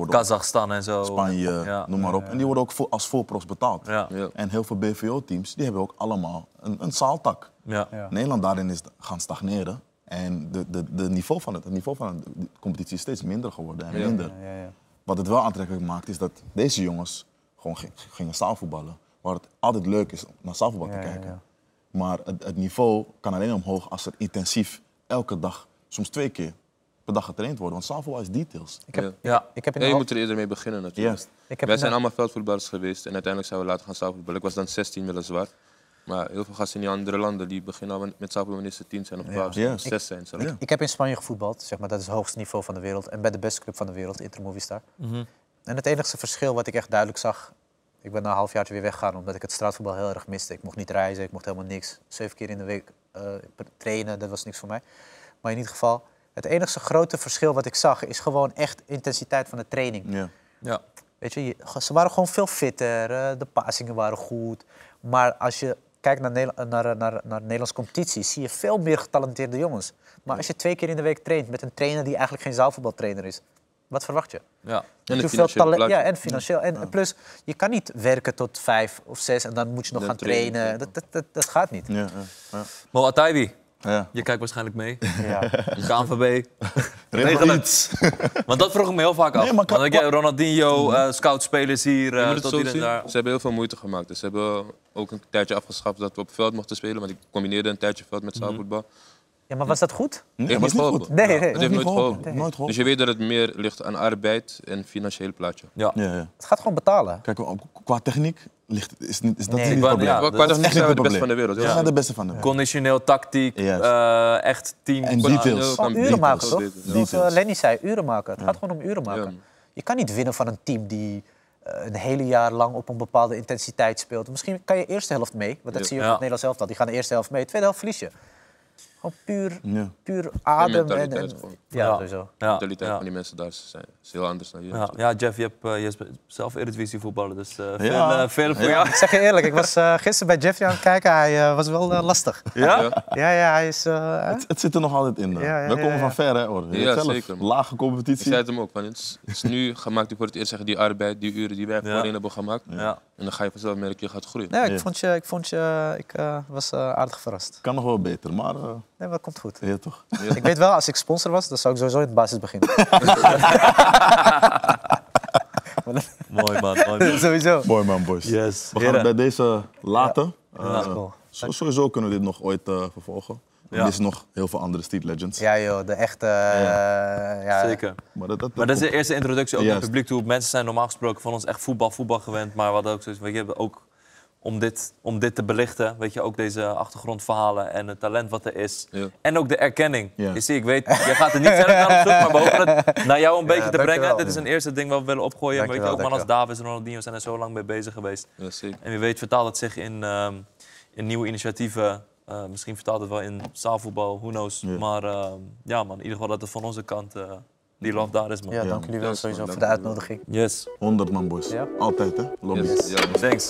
Kazachstan en zo. Spanje, Ja. noem maar op. En die worden ook als vol profs betaald. Ja. Ja. En heel veel BVO-teams die hebben ook allemaal een, een zaaltak. Ja. Ja. Nederland daarin is gaan stagneren. En de, de, de niveau van het, het niveau van de competitie is steeds minder geworden en Ja. minder. Ja, ja. Wat het wel aantrekkelijk maakt, is dat deze jongens gewoon ging- gingen zaalvoetballen. Waar het altijd leuk is om naar zaalvoetbal Ja, te ja, kijken. ja. Maar het, het niveau kan alleen omhoog als er intensief elke dag, soms twee keer per dag getraind wordt. Want zaalvoetbal is details. Ik heb, Ja. Ja. ik heb in de je moet er eerder mee beginnen natuurlijk. Juist. ik heb Wij zijn allemaal veldvoetballers geweest en uiteindelijk zijn we later gaan zaalvoetballen. Ik was dan 16 weliswaar. Maar heel veel gasten in die andere landen die beginnen al met zaalvoetballen wanneer ze 10 zijn of 12 zijn, of Juist. 6 zijn zelfs. Ja. Ik heb in Spanje gevoetbald, zeg maar, dat is het hoogste niveau van de wereld. En bij de beste club van de wereld, Inter Movistar. Mhm. En het enige verschil wat ik echt duidelijk zag... Ik ben na een halfjaartje weer weggegaan omdat ik het straatvoetbal heel erg miste. Ik mocht niet reizen, ik mocht helemaal niks. Zeven keer in de week eh, trainen, dat was niks voor mij. Maar in ieder geval, het enige grote verschil wat ik zag... is gewoon echt intensiteit van de training. Ja. Ja. Weet je, ze waren gewoon veel fitter, eh, de passingen waren goed. Maar als je kijkt naar, Nederla- naar, naar, naar Nederlandse competitie, zie je veel meer getalenteerde jongens. Maar als je twee keer in de week traint met een trainer die eigenlijk geen zaalvoetbaltrainer is, wat verwacht je? Ja. En plaatje. Ja, en financieel. En plus, je kan niet werken tot vijf of zes en dan moet je nog Dan gaan trainen. trainen. Dat, dat, dat, dat gaat niet. Ja, ja, ja. Ja. je kijkt waarschijnlijk mee. Ja. KNVB. Regel iets. Want dat vroeg ik me heel vaak af. Nee, maar kan- Want ik, ja, Ronaldinho, eh scoutspelers hier, eh, het tot hier en daar. Ze hebben heel veel moeite gemaakt. Dus ze hebben ook een tijdje afgeschaft dat we op veld mochten spelen. Want ik combineerde een tijdje veld met Mhm. zaalvoetbal. ja, maar was dat goed? Nee, Heeft was niet goed. Nee, nee. Het heeft nooit geholpen. geholpen. Nooit geholpen. Dus je weet dat het meer ligt aan arbeid en financieel plaatje. Ja. Ja, ja. Het gaat gewoon betalen. Kijk, qua techniek ligt, is, niet, is dat Nee. niet het probleem. ja, Qua dat is echt zijn we de het beste van de wereld. Ja. zijn de beste van de wereld. Conditioneel, tactiek, eh, echt team. En details. Gewoon kan uren beter, maken, kan toch? Zoals eh, Details. Lenny zei, uren maken. Het gaat gewoon om uren maken. Ja. Je kan niet winnen van een team die eh, een hele jaar lang op een bepaalde intensiteit speelt. Misschien kan je eerste helft mee, want dat Ja. zie je ook Ja. in het Nederlands elftal. Die gaan de eerste helft mee, tweede helft verlies je. Gewoon puur, Ja. puur adem. En, en, ja, Ja. sowieso. De Ja, mentaliteit ja. van die mensen daar is, is heel anders dan hier. Ja, ja, Jeff, je hebt, eh, je bent zelf Eredivisie voetballen, dus eh, veel, Ja. eh, veel voor Ja. jou. Ik zeg je eerlijk, ik was eh, gisteren bij Jeffrey aan het kijken. Hij eh, was wel lastig. Ja? Ja. Ja, hij is... eh? Het, het zit er nog altijd in. dan. Ja, ja, We komen ja, van ver, hè, hoor. Je Ja, zelf, zeker, man. Lage Ik competitie. zei het hem ook, van, het, is, het is nu gemaakt voor het eerst zeggen die arbeid, die uren die wij Ja. voorheen hebben gemaakt. Ja. En dan ga je vanzelf merken, je gaat groeien. Nee, ik Ja. vond je... Ik, vond je, ik eh, was eh, aardig verrast. Kan nog wel beter, maar uh, Nee, maar dat komt goed. ja, toch? Ik weet wel, als ik sponsor was, dan zou ik sowieso in het basis beginnen. Mooi man, mooi man. sowieso. Mooi man, boys. Yes. We gaan het bij deze laten. Ja, Eh, cool. sowieso kunnen we dit nog ooit eh, vervolgen. Ja. Er is nog heel veel andere street legends. Ja joh, de echte... eh, ja. Zeker. Maar dat, dat, Maar dat is de eerste introductie ook naar het publiek toe. Mensen zijn normaal gesproken van ons echt voetbal, voetbal gewend. Maar we hadden ook zoiets, weet je, ook om dit, om dit te belichten, weet je, ook deze achtergrondverhalen en het talent wat er is. Ja. En ook de erkenning. Ja. Je ziet, ik weet, je gaat er niet verder naar op zoek, maar we hopen het naar jou een beetje te brengen. Dit is een eerste ding wat we willen opgooien. Weet je, ook man als. Davis en Ronaldinho zijn er zo lang mee bezig geweest. Zeker. En wie weet vertaalt het zich in, ehm, in nieuwe initiatieven. Eh, misschien vertaalt het wel in zaalvoetbal, who knows. Maar ehm, ja man, in ieder geval dat het van onze kant eh, die love daar is man. Ja, dank jullie wel sowieso voor de uitnodiging. Yes, 100 man, boys. Ja. Altijd, hè? Lobby. Yes, ja, thanks.